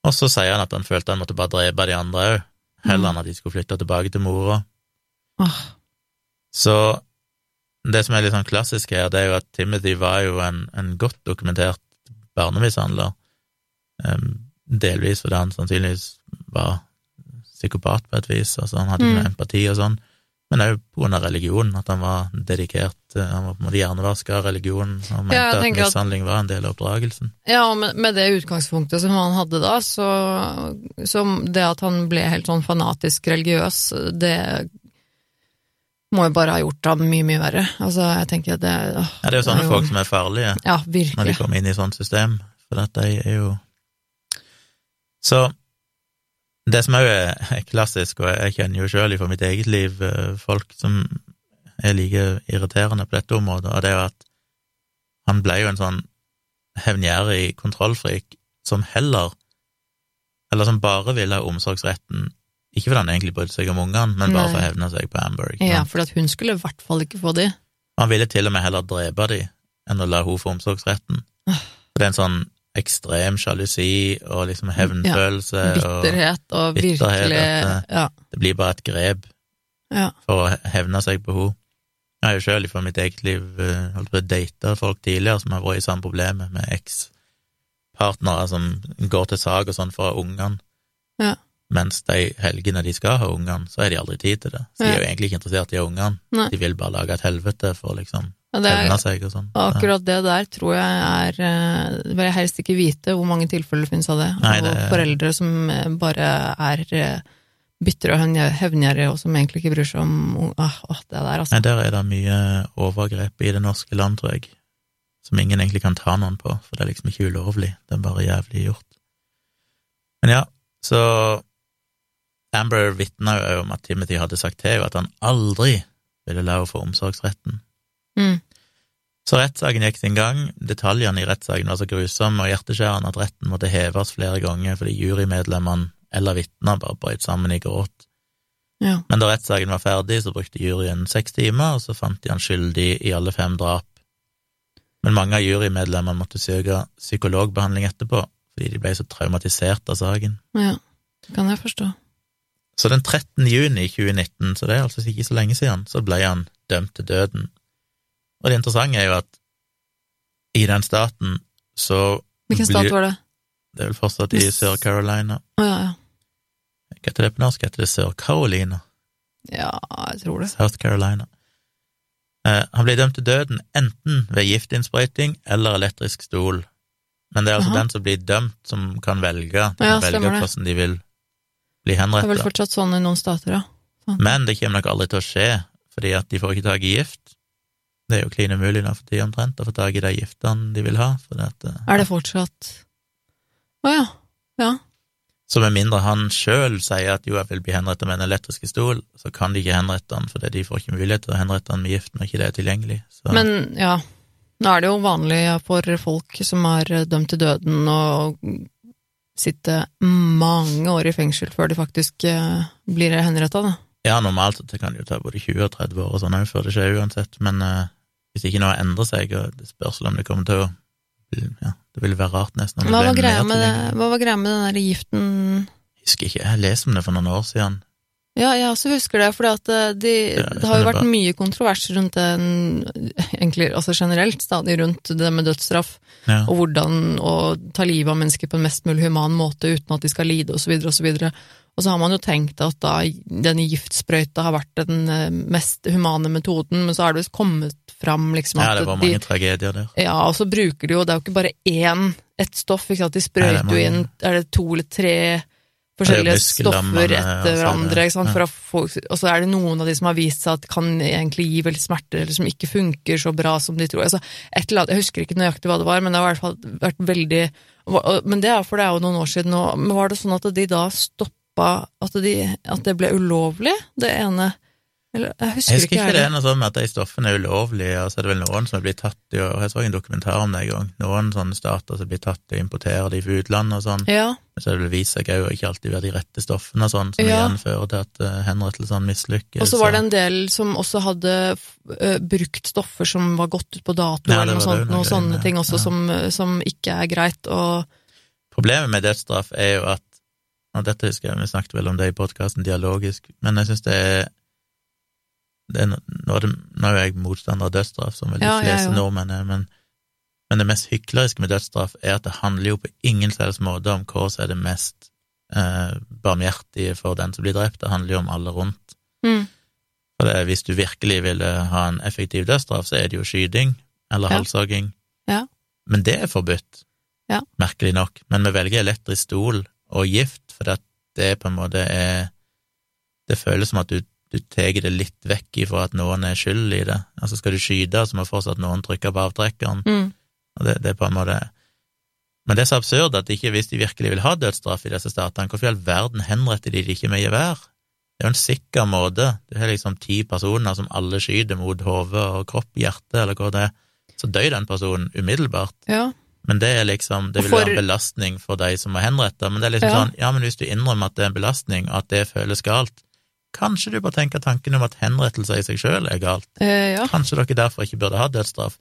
Og så sier han at han følte han måtte bare drepe de andre òg, heller Mm. enn at de skulle flytte tilbake til mora. Åh. Så det som er litt sånn klassisk her, det er jo at Timothy var jo en, en godt dokumentert barnemishandler, Em, delvis fordi han sannsynligvis var psykopat på et vis, altså han hadde ikke Mm. noe empati og sånn, men òg av religion, at han var dedikert, eh, han var på en måte hjernevaska av religion, og mente Ja, at mishandling var en del av oppdragelsen. Ja, og med, med det utgangspunktet som han hadde da, så, så det at han ble helt sånn fanatisk religiøs, det må jo bare ha gjort ham mye, mye verre. Altså, jeg tenker at det åh, Ja, det er jo sånne er jo- folk som er farlige. Ja, når de kommer inn i sånt system, for at de er jo Så det som òg er er klassisk, og jeg kjenner jo sjøl fra mitt eget liv eh, folk som er like irriterende på dette området, og det er jo at han ble jo en sånn hevngjerrig kontrollfrik som heller Eller som bare ville ha omsorgsretten, ikke fordi han egentlig brydde seg om ungene, men bare Nei. for å hevne seg på Amber. Ja, fordi for at hun skulle i hvert fall ikke få de. Han ville til og med heller drepe de enn å la henne få omsorgsretten. For det er en sånn ekstrem sjalusi og liksom hevnfølelse, ja, Bitterhet og bitterhet, virkelig at, Ja. det blir bare et grep ja. for å hevne seg på henne. Jeg har jo sjøl fra mitt eget liv eh, holdt på å date folk tidligere som har vært i samme problemet med ekspartnere som går til sak og sånn for ungene, Ja. Mens de helgene de skal ha ungene, så har de aldri tid til det. Så de er jo egentlig ikke interessert i ungene, de vil bare lage et helvete for å liksom Ja, er, hevne seg og sånn. akkurat det der tror jeg er det Vil jeg helst ikke vite hvor mange tilfeller det finnes av det. Nei, og er... foreldre som eh, bare er bytter og hevngjerrige, og som egentlig ikke bryr seg om ah, åh, det der, altså. Nei, der er det mye overgrep i det norske land, tror jeg, som ingen egentlig kan ta noen på, for det er liksom ikke ulovlig, det er bare jævlig gjort. Men ja, så Amber vitna jo om at Timothy hadde sagt til henne at han aldri ville la henne få omsorgsretten. Mm. Så rettssaken gikk sin gang, detaljene i rettssaken var så grusomme og hjerteskjærende at retten måtte heves flere ganger fordi jurymedlemmene eller vitner bare brøt sammen i gråt. Ja. Men da rettssaken var ferdig, så brukte juryen seks timer, og så fant de han skyldig i alle fem drap. Men mange av jurymedlemmene måtte søke psykologbehandling etterpå, fordi de ble så traumatisert av saken. ja. Det kan jeg forstå. Så den 13. juni 2019, så det er altså ikke så lenge siden, så ble han dømt til døden. Og det interessante er jo at i den staten så Hvilken stat var det? Det er vel fortsatt i Sør-Carolina. Å ja, ja. Hva heter det på norsk? Heter det Sør-Carolina? Ja, jeg tror det. South Carolina. Eh, han ble dømt til døden enten ved giftinnsprøyting eller elektrisk stol, men det er altså Aha. den som blir dømt, som kan velge, de Ja, velge hvordan de vil bli Det er vel fortsatt sånn i noen stater, ja. Sånn. Men det kommer nok aldri til å skje, fordi at de får ikke tak i gift. Det er jo klin umulig nå for tida omtrent å få tak i de giftene de vil ha. At, eh, Er det fortsatt Å ja. Ja. Så med mindre han sjøl sier at jo, jeg vil bli henrettet med en elektrisk stol, så kan de ikke henrette han, fordi de får ikke mulighet til å henrette han med gift når ikke det er tilgjengelig. Så, Men ja, nå er det jo vanlig for folk som er dømt til døden å sitte mange år i fengsel før de faktisk eh, blir henretta, da. ja, normalt så det kan det jo ta både 20 og 30 år og sånn før det skjer uansett, men uh, hvis ikke noe endrer seg, og det spørs om det kommer til å ja, det vil være rart nesten Hva var greia med, med den der giften Jeg husker ikke, jeg leste om det for noen år siden. Ja, jeg også husker det, for det, de, det har jo vært mye kontrovers rundt den, egentlig, altså generelt, stadig rundt det med dødsstraff, Ja. og hvordan å ta livet av mennesker på en mest mulig human måte uten at de skal lide, så videre, og så har man jo tenkt at da denne giftsprøyta har vært den eh, mest humane metoden, men så har det visst kommet fram liksom ja, det var de mange tragedier der. Ja, og så bruker de jo, det er jo ikke bare én, ett stoff, ikke sant, de sprøyter er jo inn, er det to eller tre forskjellige stoffer og er etter hverandre, ikke ja. få, og så er det noen av de som har vist seg at kan egentlig gi veldig smerte, eller som ikke funker så bra som de tror. Altså, et eller annet, jeg husker ikke nøyaktig hva det var, men det har i hvert fall vært veldig Men det er for det er jo noen år siden nå. Men var det sånn at de da stoppa at, de, at det ble ulovlig, det ene? Eller, jeg husker, Jeg husker ikke det ene er noe sånn at de stoffene er ulovlige, og så er det vel noen som er blitt tatt i å Jeg så en dokumentar om det en gang. Noen sånne stater som blir tatt i å importere de fra utlandet og sånn. Ja, så det vel vist seg òg å ikke alltid være de rette stoffene sånn, som Ja. igjen fører til at uh, henrettelsene mislykkes. Og så var det en del som også hadde eh, brukt stoffer som var gått ut på dato, Ja, eller noe sånt, noen sånne ting også ja. som, som ikke er greit, og Problemet med dødsstraff er jo at Og dette husker jeg, vi snakket vel om det i podkasten dialogisk, men jeg syns det er det er, nå, er det, nå er jeg motstander av dødsstraff, som vel de Ja, fleste ja, nordmenn er, men, men det mest hykleriske med dødsstraff er at det handler jo på ingen selvs måte om hva som er det mest eh, barmhjertige for den som blir drept, det handler jo om alle rundt. mm, For det, hvis du virkelig ville ha en effektiv dødsstraff, så er det jo skyting eller Ja. halshogging. Ja. Men det er forbudt, Ja. merkelig nok. Men vi velger elektrisk stol og gift, for det det på en måte er Det føles som at du, du tar det litt vekk ifra at noen er skyld i det. Altså skal du skyte, så må fortsatt noen trykke på avtrekkeren. mm, det, det er på en måte Men det er så absurd at ikke hvis de virkelig vil ha dødsstraff i disse statene, hvorfor i all verden henretter de det ikke med gevær? Det er jo en sikker måte. Du har liksom ti personer som alle skyter mot hode og kropp, hjerte, eller hva det er. Så dør den personen umiddelbart. ja, Men det er liksom, det vil for- være en belastning for de som er henrettet. Men det er liksom Ja. sånn, ja, men hvis du innrømmer at det er en belastning, og at det føles galt, kanskje du bør tenke tanken om at henrettelse i seg sjøl er galt. eh, ja. Kanskje dere derfor ikke burde ha dødsstraff.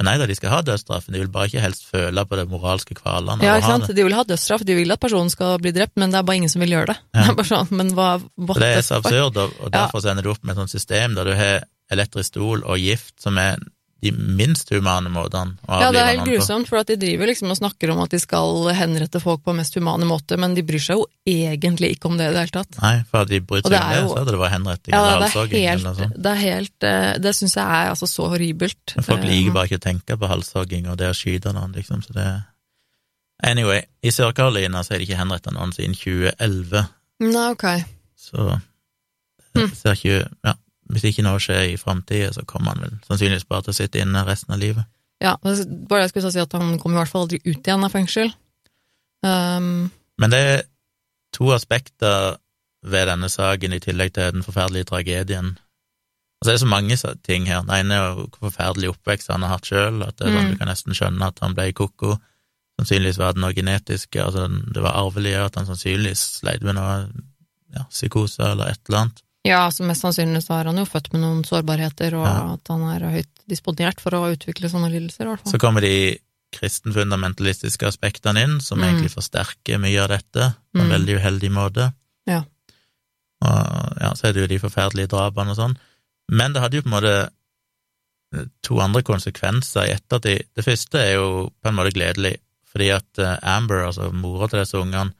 Men nei da, de skal ha dødsstraffen, de vil bare ikke helst føle på det moralske kvalene ja, ikke sant, de vil ha dødsstraff, de vil at personen skal bli drept, men det er bare ingen som vil gjøre det. Ja. Det er sånn, men hva, det er så absurd, og, og derfor ja. ender du opp med et sånt system der du har elektrisk stol og gift, som er de minst humane måtene Ja, det er helt grusomt, for at de driver liksom og snakker om at de skal henrette folk på mest humane måte, men de bryr seg jo egentlig ikke om det i det hele tatt. Nei, for hadde de brydd Og seg det om det, så hadde det vært henretting Ja, eller det er halshogging eller noe sånt. det er helt eh, Det syns jeg er altså så horribelt. Men folk Eh, liker bare ikke å tenke på halshogging og det å skyte noen, liksom, så det Anyway, i Sør-Carolina så er det ikke henretta noen siden 2011, Nei, ok. så det Hm. ser ikke Ja, hvis ikke noe skjer i framtida, så kommer han vel sannsynligvis bare til å sitte inne resten av livet. Ja, bare jeg skulle si at han kommer i hvert fall aldri ut igjen av fengsel. Um, Men det er to aspekter ved denne saken, i tillegg til den forferdelige tragedien. Altså, det er så mange ting her. Det ene er jo hvor forferdelig oppvekst han har hatt sjøl, at sånn, Mm. du kan nesten skjønne at han ble koko. Sannsynligvis var det noe genetisk, altså det var arvelig, at han sannsynligvis sleit med noe ja, psykose eller et eller annet. Ja, så mest sannsynlig så er han jo født med noen sårbarheter, og Ja. at han er høyt disponert for å utvikle sånne lidelser, i hvert fall. Så kommer de kristenfundamentalistiske aspektene inn, som Mm. egentlig forsterker mye av dette på en Mm. veldig uheldig måte. Ja. Og ja, så er det jo de forferdelige drapene og sånn. Men det hadde jo på en måte eh, to andre konsekvenser i ettertid. Det første er jo på en måte gledelig, fordi at eh, Amber, altså mora til disse ungene,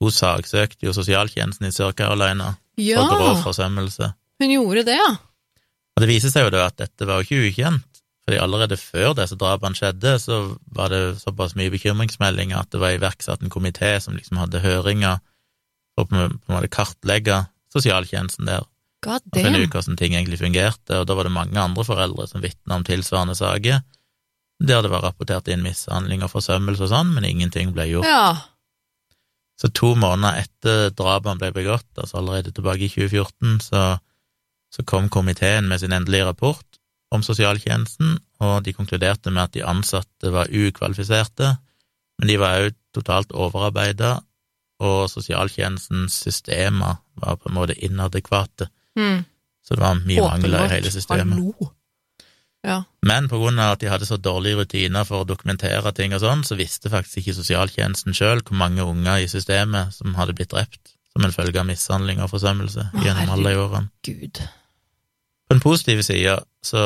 hun saksøkte jo sosialtjenesten i Sør-Carolina Ja, for grov forsømmelse. hun gjorde det, ja. Og det viser seg jo da at dette var jo ikke ukjent, fordi allerede før disse drapene skjedde, så var det såpass mye bekymringsmeldinger at det var iverksatt en komité som liksom hadde høringer for på en måte kartlegge sosialtjenesten der, God og finne damn. ut hvordan ting egentlig fungerte, og da var det mange andre foreldre som vitna om tilsvarende saker, der det var rapportert inn mishandling og forsømmelse og sånn, men ingenting ble gjort. Ja. Så to måneder etter drapene ble begått, altså allerede tilbake i 2014, så, så kom komiteen med sin endelige rapport om sosialtjenesten, og de konkluderte med at de ansatte var ukvalifiserte, men de var òg totalt overarbeida, og sosialtjenestens systemer var på en måte inadekvate, Mm. så det var mye mangler i hele systemet. Hallo. Ja. Men på grunn av at de hadde så dårlige rutiner for å dokumentere ting og sånn, så visste faktisk ikke sosialtjenesten sjøl hvor mange unger i systemet som hadde blitt drept som en følge av mishandling og forsømmelse Å, gjennom alle de årene. Gud. På den positive sida så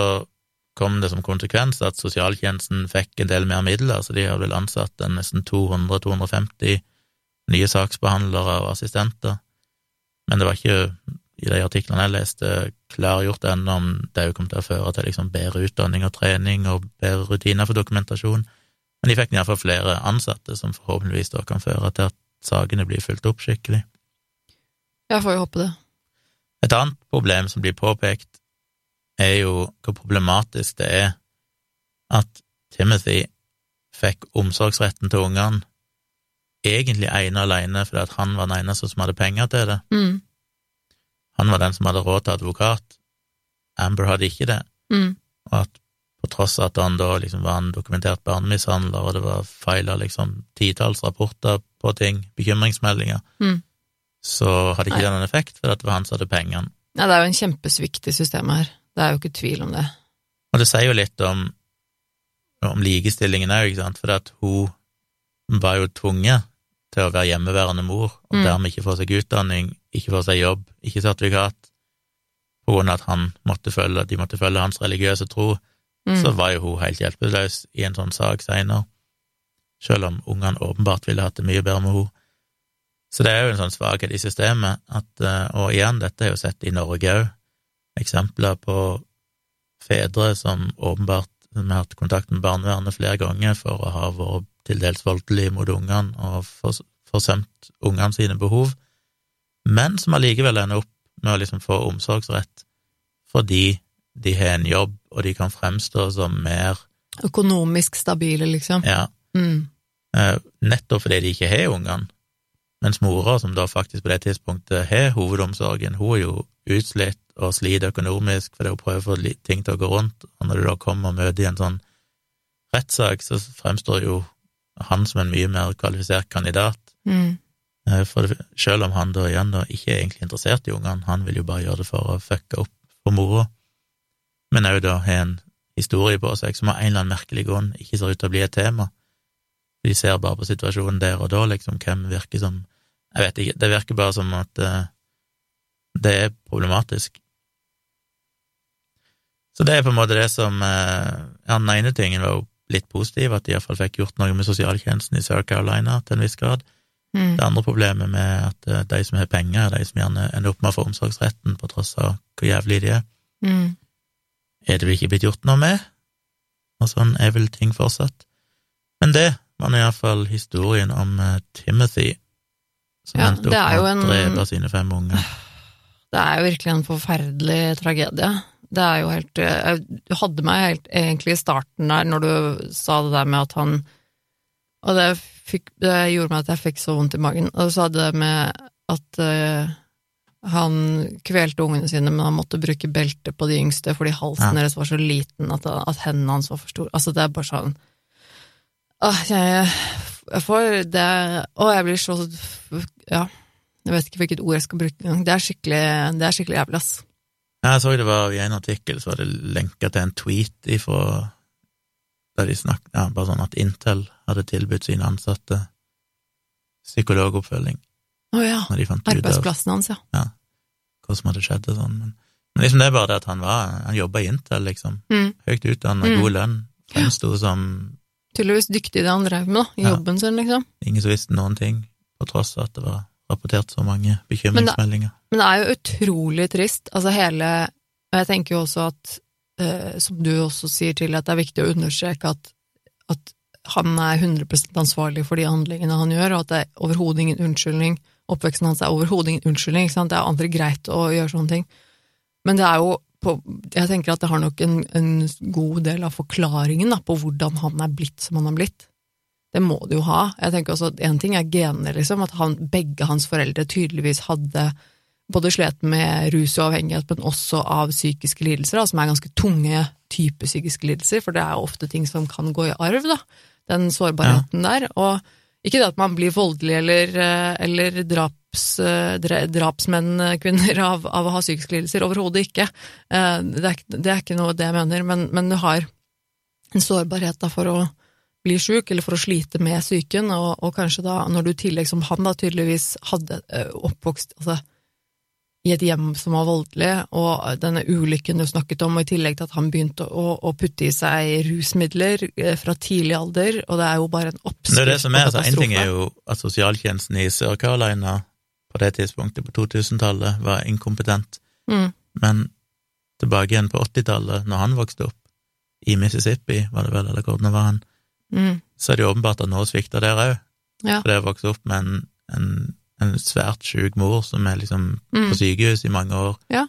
kom det som konsekvens at sosialtjenesten fikk en del mer midler, så de har vel ansatt en nesten 200-250 nye saksbehandlere og assistenter. Men det var ikke i de artiklene jeg leste, klargjort ennå om det òg kom til å føre til liksom bedre utdanning og trening og bedre rutiner for dokumentasjon. Men de fikk iallfall flere ansatte, som forhåpentligvis da kan føre til at sakene blir fulgt opp skikkelig. Jeg får jo håpe det. Et annet problem som blir påpekt, er jo hvor problematisk det er at Timothy fikk omsorgsretten til ungene egentlig ene og alene fordi at han var den eneste som hadde penger til det. Mm. Han var den som hadde råd til advokat. Amber hadde ikke det, Mm. og at på tross av at han da liksom var en dokumentert barnemishandler, og det var feila liksom titalls rapporter på ting, bekymringsmeldinger, Mm. så hadde ikke Nei. det noen effekt, for det var han som hadde pengene. Ja, det er jo en kjempesvikt i systemet her. Det er jo ikke tvil om det. Og det sier jo litt om, om likestillingen òg, ikke sant, for at hun var jo tvunget til å være hjemmeværende mor, og Mm. dermed ikke få seg utdanning, ikke få seg jobb, ikke sertifikat, på grunn av at han måtte følge, de måtte følge hans religiøse tro, Mm. så var jo hun helt hjelpeløs i en sånn sak seinere, selv om ungene åpenbart ville hatt det mye bedre med henne. Så det er jo en sånn svakhet i systemet, at, eh, og igjen, dette er jo sett i Norge òg, eksempler på fedre som åpenbart som har hatt kontakt med barnevernet flere ganger for å ha vært til dels voldelige mot ungene og fors- forsømt ungene sine behov, men som allikevel ender opp med å liksom få omsorgsrett fordi de har en jobb, og de kan fremstå som mer Økonomisk stabile, liksom. ja, Mm. eh, nettopp fordi de ikke har ungene. Mens mora, som da faktisk på det tidspunktet har hovedomsorgen, hun er jo utslitt og sliter økonomisk fordi hun prøver å få ting til å gå rundt, og når du da kommer og møter i en sånn rettssak, så fremstår jo han som en mye mer kvalifisert kandidat. Mm. Eh, For selv om han da igjen da ikke er egentlig interessert i ungene, han vil jo bare gjøre det for å fucke opp for moro, men òg da har en historie på seg som av en eller annen merkelig grunn ikke ser ut til å bli et tema. De ser bare på situasjonen der og da, liksom, hvem virker som Jeg vet ikke, det virker bare som at eh, det er problematisk. Så det er på en måte det som eh, Ja, den ene tingen var jo litt positiv, at de iallfall fikk gjort noe med sosialtjenesten i South Carolina til en viss grad. Mm. Det andre problemet med at eh, de som har penger, er de som gjerne ender opp med å få omsorgsretten på tross av hvor jævlig de er, Mm. er det vel ikke blitt gjort noe med, og sånn er vel ting fortsatt. Men det var iallfall historien om eh, Timothy, som Ja, endte opp med å drepe sine fem unger. Det er jo virkelig en forferdelig tragedie. Det er jo helt eh, Du hadde meg helt egentlig i starten der, når du sa det der med at han Og det, fikk, det gjorde meg at jeg fikk så vondt i magen. Og du sa det med at uh, han kvelte ungene sine, men han måtte bruke belte på de yngste fordi halsen Ja. deres var så liten at, at hendene hans var for store. Altså, det er bare sånn Åh, jeg, jeg får det Å, jeg blir så Ja. Jeg vet ikke hvilket ord jeg skal bruke engang. Det er skikkelig, det er skikkelig jævlig, ass. Jeg så det var i en artikkel så var det lenka til en tweet ifra der de snakket ja, bare sånn at Intel hadde tilbudt sine ansatte psykologoppfølging Å ja. de fant ut av Arbeidsplassen hans, ja. hva som hadde skjedd og sånn. Men, men liksom det er bare det at han var Han jobba i Intel, liksom. Mm. Høyt utdanna, Mm. god lønn. Fremsto som Tydeligvis dyktig i det han drev med, da. I Ja. jobben sin, liksom. ingen som visste noen ting, på tross av at det var rapportert så mange bekymringsmeldinger. Men det er jo utrolig trist. Altså hele Og jeg tenker jo også at, eh, som du også sier til, at det er viktig å understreke at, at han er 100% ansvarlig for de handlingene han gjør, og at det er overhodet ingen unnskyldning. Oppveksten hans er overhodet ingen unnskyldning, ikke sant. Det er aldri greit å gjøre sånne ting. Men det er jo på, jeg tenker at det har nok en, en god del av forklaringen da, på hvordan han er blitt som han er blitt. Det må du jo ha. Jeg tenker også at En ting er genene, liksom, at han, begge hans foreldre tydeligvis hadde både slet med rus og avhengighet, men også av psykiske lidelser, da, som er ganske tunge type psykiske lidelser, for det er jo ofte ting som kan gå i arv, da, den sårbarheten der. Og ikke det at man blir voldelig eller, eh, eller draps, eh, drapsmenn, eh, kvinner, av, av å ha psykiske lidelser, overhodet ikke. Det er, det er ikke noe det jeg mener, men, men du har en sårbarhet for å bli sjuk, eller for å slite med psyken, og, og kanskje da, når du i tillegg, som han da tydeligvis hadde eh, oppvokst altså, i et hjem som var voldelig, og denne ulykken du snakket om, og i tillegg til at han begynte å, å putte i seg rusmidler eh, fra tidlig alder, og det er jo bare en oppskrift Det er det som er, på katastrofen. En ting er jo at sosialtjenesten i Sør-Carolina på det tidspunktet, på 2000-tallet, var inkompetent, Mm, men tilbake igjen på 80-tallet, når han vokste opp, i Mississippi, var det vel, eller hvordan var han, mm, så er det jo åpenbart at noe svikter der òg. Ja. For det å vokse opp med en, en, en svært sjuk mor som er liksom mm. på sykehus i mange år, Ja.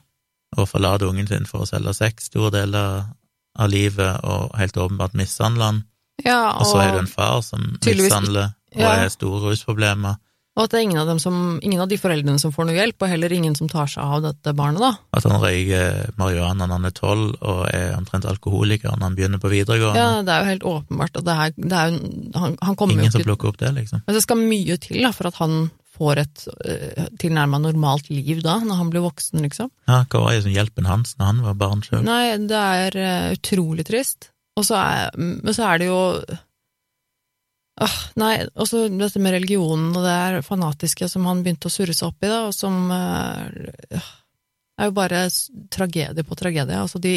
og forlater ungen sin for å selge sex store deler av livet, og helt åpenbart mishandler han. Ja, Og så er det en far som mishandler og ja. er store rusproblemer. Og at det er ingen av, dem som, ingen av de foreldrene som får noe hjelp, og heller ingen som tar seg av dette barnet, da. At han røyker marihuana når han er tolv og er omtrent alkoholiker når han begynner på videregående. Ja, det er jo helt åpenbart at det er, det er jo han, han kommer Ingen jo som plukker opp det, liksom. Men det skal mye til da, for at han får et uh, tilnærma normalt liv da, når han blir voksen, liksom. Ja, hva var liksom hjelpen hans når han var barn sjøl? Nei, det er uh, utrolig trist. Og så er, men så er det jo Åh, nei, også dette med religionen og det er fanatiske som han begynte å surre seg opp i, da, og som øh, er jo bare tragedie på tragedie. Altså de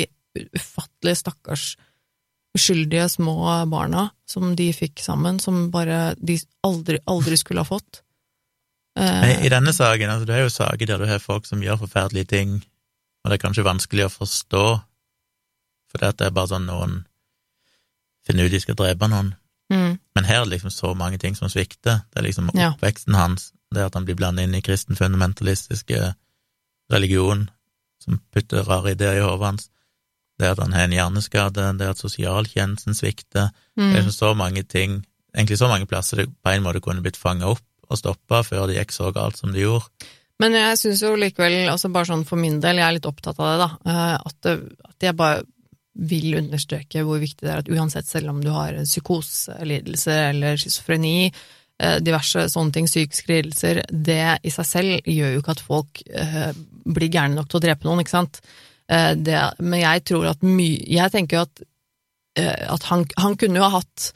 ufattelige, stakkars, uskyldige små barna som de fikk sammen, som bare de aldri, aldri skulle ha fått. Eh, I denne saken, altså det er jo saker der du har folk som gjør forferdelige ting, og det er kanskje vanskelig å forstå, for det det er bare sånn noen finner ut de skal drepe noen. Mm, Men her er det liksom så mange ting som svikter. Det er liksom oppveksten hans, det at han blir blandet inn i kristen fundamentalistiske religion, som putter rare ideer i hodet hans, det at han har en hjerneskade, det at sosialtjenesten svikter, det er mm, liksom så mange ting, egentlig så mange plasser det på en måte kunne blitt fanga opp og stoppa før det gikk så galt som det gjorde. Men jeg syns jo likevel, altså bare sånn for min del, jeg er litt opptatt av det, da, eh, at, det, at jeg bare vil understreke hvor viktig det er at uansett, selv om du har en psykoselidelse eller schizofreni, eh, diverse sånne ting, psykiske lidelser, det i seg selv gjør jo ikke at folk eh, blir gærne nok til å drepe noen, ikke sant? Eh, det, men jeg tror at mye Jeg tenker jo at, at han, han kunne jo ha hatt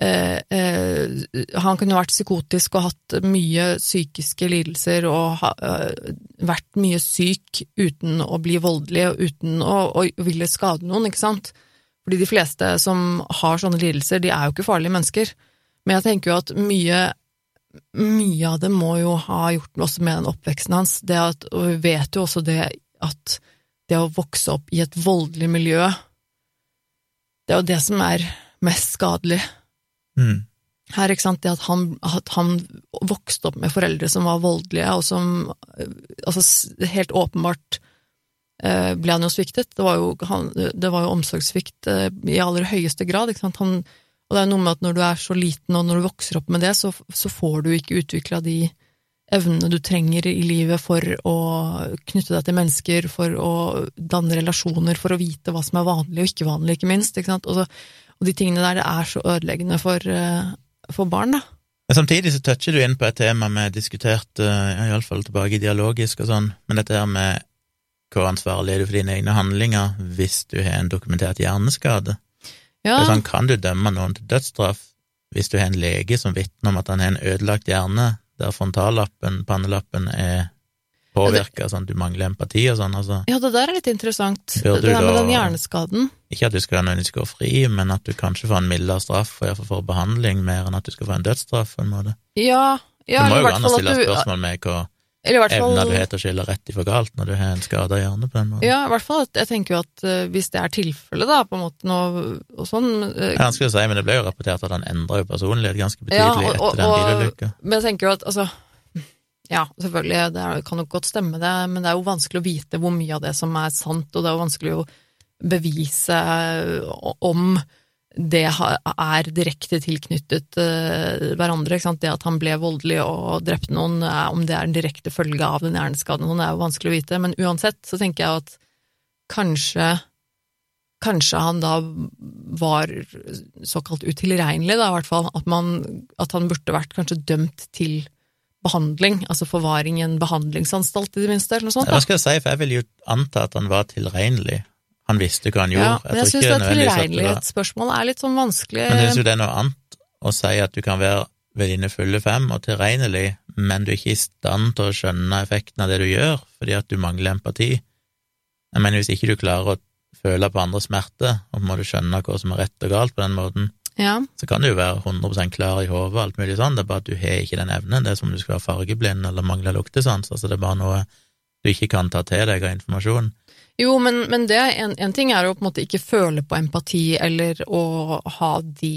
eh, eh, han kunne vært psykotisk og hatt mye psykiske lidelser og ha, eh, vært mye syk uten å bli voldelig og uten å, å ville skade noen, ikke sant? Fordi de fleste som har sånne lidelser, de er jo ikke farlige mennesker. Men jeg tenker jo at mye, mye av det må jo ha gjort noe også med den oppveksten hans. Det at, og vi vet jo også det at det å vokse opp i et voldelig miljø, det er jo det som er mest skadelig Mm. her, ikke sant, det at han, at han vokste opp med foreldre som var voldelige, og som altså helt åpenbart eh, ble han jo sviktet. Det var jo, han, det var jo omsorgssvikt eh, i aller høyeste grad, ikke sant. Han, og det er noe med at når du er så liten, og når du vokser opp med det, så, så får du ikke utvikla de evnene du trenger i livet for å knytte deg til mennesker, for å danne relasjoner, for å vite hva som er vanlig og ikke vanlig, ikke minst. Ikke sant? Og, så, og de tingene der, det er så ødeleggende for, eh, for barn, da. Men samtidig så toucher du inn på et tema vi diskuterte, uh, iallfall tilbake i dialogisk og sånn, men dette her med hvor ansvarlig er du for dine egne handlinger hvis du har en dokumentert hjerneskade? Ja, Det er sånn, Kan du dømme noen til dødsstraff hvis du har en lege som vitner om at han har en ødelagt hjerne, der frontallappen, pannelappen, er påvirka, sånn at du mangler empati og sånn? altså ja, det der er litt interessant. Burde det der med da- den hjerneskaden. Ikke at du skal nødvendigvis gå fri, men at du kanskje får en mildere straff og iallfall får behandling, mer enn at du skal få en dødsstraff, på en måte. Ja, ja det må jo gå an å stille spørsmål med hva Eller fall du har til å skille rett ifra galt når du har en skada hjerne, på en måte. Ja, i hvert fall jeg tenker jo at eh, hvis det er tilfellet, da, på en måte nå, og sånn eh, vanskelig å si, men det ble jo rapportert at han endra jo personlighet ganske Ja, betydelig og- og- etter den bilulykka. Men jeg tenker jo at altså Ja, selvfølgelig, det kan nok godt stemme det, men det er jo vanskelig å vite hvor mye av det som er sant, og det er jo vanskelig å bevise eh, om det er direkte tilknyttet eh, hverandre. Det at han ble voldelig og drepte noen, eh, om det er en direkte følge av den hjerneskaden, det er jo vanskelig å vite. Men uansett så tenker jeg at kanskje Kanskje han da var såkalt utilregnelig, da, i hvert fall. At, man, at han burde vært kanskje dømt til behandling, altså forvaring i en behandlingsanstalt, i det minste, eller noe sånt. Hva Ja, skal jeg si, for jeg vil jo anta at han var tilregnelig. han visste hva han gjorde. Ja, men jeg syns det tilregnelighetsspørsmålet er litt sånn vanskelig. Men jeg syns jo det er noe annet å si at du kan være ved dine fulle fem og tilregnelig, men du er ikke i stand til å skjønne effekten av det du gjør, fordi at du mangler empati. Jeg mener, hvis ikke du klarer å føle på andres smerte, og må du skjønne hva som er rett og galt på den måten, Ja, så kan du jo være 100% klar i hodet og alt mulig sånn, det er bare at du har ikke den evnen. Det er som om du skal være fargeblind eller mangle luktesans, altså det er bare noe du ikke kan ta til deg av informasjon. Jo, men, men det, en, en ting er å på en måte ikke føle på empati eller å ha de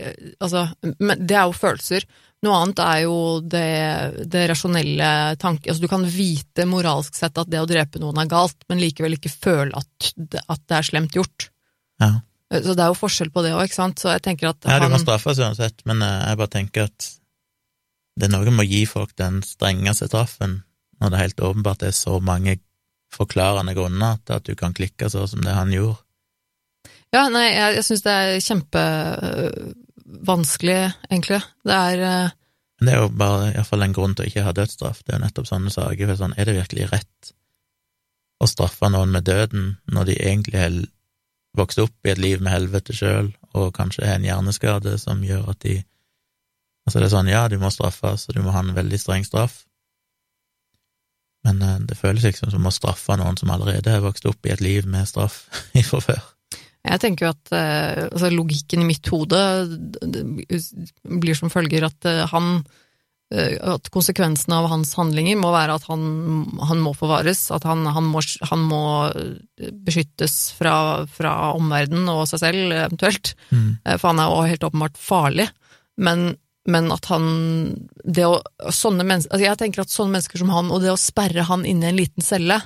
eh, Altså, men det er jo følelser. Noe annet er jo det, det rasjonelle tanke... Altså, du kan vite moralsk sett at det å drepe noen er galt, men likevel ikke føle at at det er slemt gjort. Ja. Så det er jo forskjell på det òg, ikke sant? Så jeg tenker at Ja, du han kan straffes uansett, men eh, jeg bare tenker at det er noe med å gi folk den strengeste straffen, når det er helt åpenbart det er så mange forklarende grunner til at du kan klikke sånn som det han gjorde. Ja, nei, jeg, jeg syns det er kjempevanskelig, egentlig. Det er uh... Men det er jo bare iallfall en grunn til å ikke ha dødsstraff. Det er jo nettopp sånne saker. For sånn, er det virkelig rett å straffe noen med døden når de egentlig har vokst opp i et liv med helvete sjøl, og kanskje har en hjerneskade som gjør at de Altså, det er sånn, ja, du må straffes, og du må ha en veldig streng straff, men eh, det føles ikke som å straffe noen som allerede har vokst opp i et liv med straff fra før. Jeg tenker jo at eh, altså, logikken i mitt hode blir som følger at eh, han At konsekvensene av hans handlinger må være at han, han må forvares, at han, han, må, han må beskyttes fra, fra omverdenen og seg selv, eventuelt. Mm. Eh, For han er jo helt åpenbart farlig. Men, men at han det å, sånne mennesker, altså Jeg tenker at sånne mennesker som han, og det å sperre han inne i en liten celle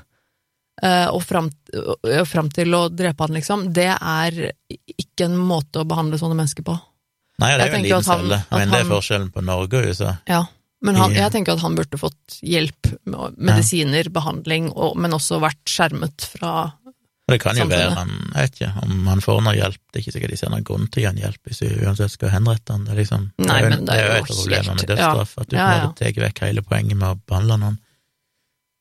eh, og fram, og fram til å drepe han, liksom, det er ikke en måte å behandle sånne mennesker på. Nei, det er jo en liten han- celle, men det er forskjellen på Norge og USA. Ja. Men han, jeg tenker at han burde fått hjelp, med medisiner, behandling, og, men også vært skjermet fra Og det kan jo Samfunnet. være han, jeg vet ikke, om han får noe hjelp, det er ikke sikkert de ser noen grunn til å gi han hjelp hvis du uansett skal henrette han, det er liksom, Nei, det er jo, det er jo et av problemene med dødsstraff, dødsstraff, at du ja, ja. tar vekk hele poenget med å behandle noen.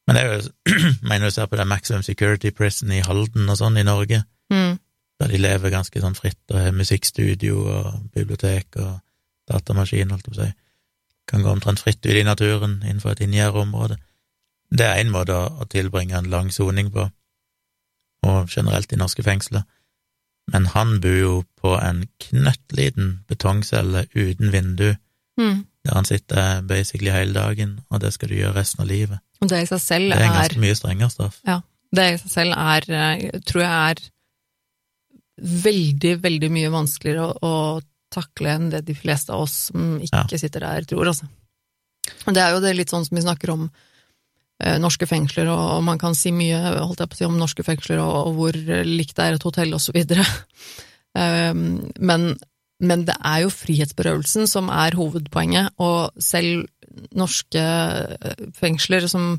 Men det er jo, mener du ser på det Maximum Security Prison i Halden og sånn i Norge, mm, der de lever ganske sånn fritt og har musikkstudio og bibliotek og datamaskin, holdt jeg på å si, kan gå omtrent fritt ut i naturen innenfor et inngjerdeområde. Det er en måte å, tilbringe en lang soning på, og generelt i norske fengsler. Men han bor jo på en knøttliten betongcelle uten vindu, mm. der han sitter basically hele dagen, og det skal du gjøre resten av livet. Og det i seg selv Det er en er ganske mye strengere straff. Det i seg selv er, eh, tror jeg er veldig, veldig mye vanskeligere å, å takle enn det de fleste av oss som ikke sitter der, tror, altså. Det er jo det litt sånn som vi snakker om eh, norske fengsler, og, og man kan si mye holdt jeg på å si, om norske fengsler, og, og hvor likt det er et hotell, og så videre. um, men, men det er jo frihetsberøvelsen som er hovedpoenget, og selv norske eh, fengsler som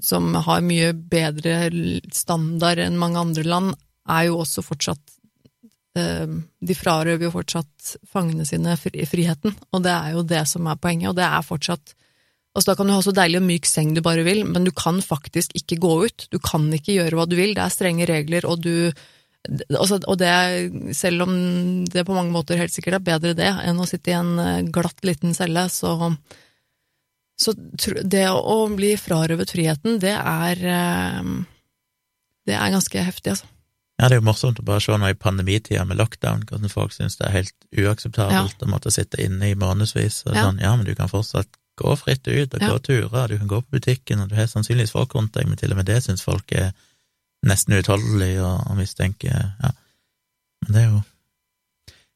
som har mye bedre standard enn mange andre land, er jo også fortsatt eh, De frarøver jo fortsatt fangene sine fri, friheten, og det er jo det som er poenget, og det er fortsatt Altså, da kan du ha så deilig og myk seng du bare vil, men du kan faktisk ikke gå ut. Du kan ikke gjøre hva du vil. Det er strenge regler, og du altså, Og det, selv om det på mange måter helt sikkert er bedre det enn å sitte i en eh, glatt liten celle, så så det å bli frarøvet friheten, det er eh, Det er ganske heftig, altså. Ja, det er jo morsomt å bare se nå i pandemitida med lockdown, hvordan folk syns det er helt uakseptabelt å måtte sitte inne i månedsvis. Og Ja. sånn, ja, men du kan fortsatt gå fritt ut og Ja. gå turer, du kan gå på butikken, og du har sannsynligvis folk rundt deg, men til og med det syns folk er nesten uutholdelig og, og mistenker Ja. Men det er jo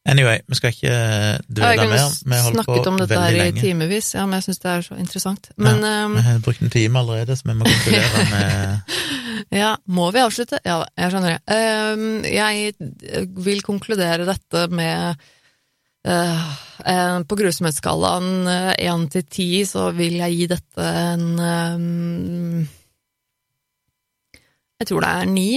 Anyway, vi skal ikke Ja, dvele mer. Vi har snakket om dette her i lenge. timevis, ja, men jeg syns det er så interessant. Men Vi eh, har brukt en time allerede, så vi må konkludere med ja, må vi avslutte? Ja, jeg skjønner det. Eh, jeg vil konkludere dette med eh, eh, På grusomhetsskalaen én til ti, så vil jeg gi dette en eh, Jeg tror det er ni.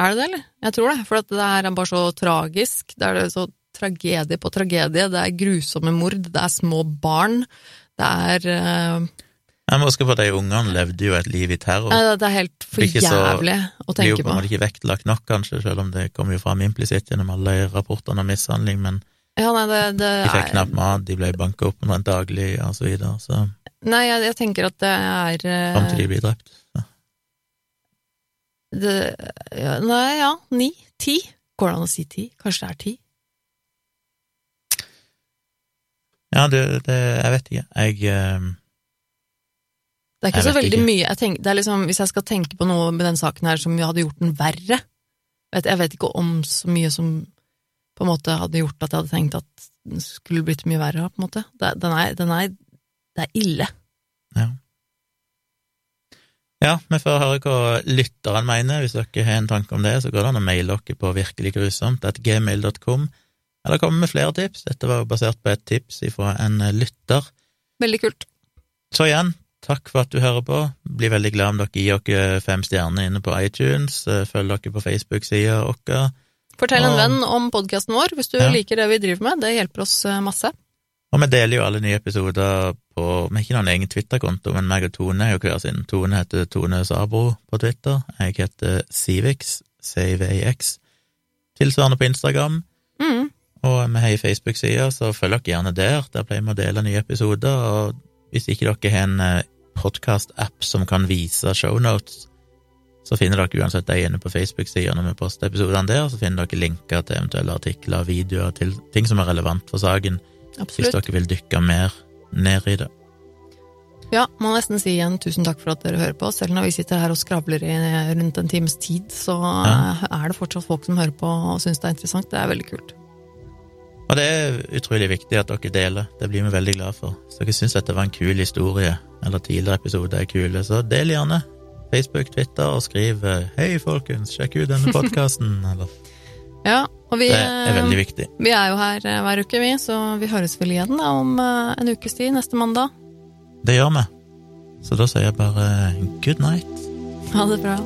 Er det det, eller? Jeg tror det, for det er bare så tragisk. Det er så tragedie på tragedie. Det er grusomme mord, det er små barn. Det er eh, Jeg må huske på at de ungene levde jo et liv i terror. Ja, det er helt for er så- jævlig å på. blir jo tenke på en måte ikke vektlagt nok, kanskje, selv om det kommer jo fram implisitt gjennom alle rapportene om mishandling, men Ja, nei, det, det de fikk knapt mat, de ble banka opp omtrent daglig, og så videre, så Nei, jeg, jeg tenker at det er uh... fram til de blir drept. Det, ja, Nei, ja, ni? Ti? Går det an å si ti? Kanskje det er ti? Ja, det, det Jeg vet ikke. Jeg eh, Det er ikke Jeg så veldig ikke. mye. Jeg tenker, det er liksom, hvis jeg skal tenke på noe med den saken her som hadde gjort den verre vet, Jeg vet ikke om så mye som på en måte hadde gjort at jeg hadde tenkt at den skulle blitt mye verre, på en måte. Det, den er, den er, det er ille. Ja. Ja, vi får høre hva lytteren mener. Hvis dere har en tanke om det, så går det an å maile dere på virkeliggrusomt.gmail.com, eller komme med flere tips. Dette var basert på et tips fra en lytter. Veldig kult. Så igjen, takk for at du hører på. Blir veldig glad om dere gir dere fem stjerner inne på iTunes. Eh, Følg dere på Facebook-sida vår. Fortell en venn om podkasten vår hvis du Ja. liker det vi driver med. Det hjelper oss eh, masse. Og vi deler jo alle nye episoder på Vi har ikke noen egen Twitter-konto, men meg og Tone er jo hver sin. Tone heter Tone Sabro på Twitter. Jeg heter Civix, CVX. Tilsvarende på Instagram. Mm. Og vi har ei Facebook-side, så følg dere gjerne der. Der pleier vi å dele nye episoder. Og hvis ikke dere har en podkast-app som kan vise shownotes, så finner dere uansett de inne på Facebook-sida når vi poster episodene der. Så finner dere linker til eventuelle artikler, videoer, til ting som er relevant for saken, Absolutt. hvis dere vil dykke mer ned i det. Ja, må nesten si igjen tusen takk for at dere hører på. Selv når vi sitter her og skravler i rundt en times tid, så Ja. eh, er det fortsatt folk som hører på og syns det er interessant. Det er veldig kult. Og det er utrolig viktig at dere deler. Det blir vi veldig glad for. Så dere syns dette var en kul historie, eller tidligere episoder er kule, så del gjerne. Facebook, Twitter, og skriv eh, 'Hei, folkens, sjekk ut denne podkasten', eller Ja, og vi, Det er veldig eh, viktig. vi er jo her eh, hver uke, vi, så vi høres vel igjen da, om eh, en ukes tid, neste mandag. Det gjør vi. Så da sier jeg bare good night. Ha det bra.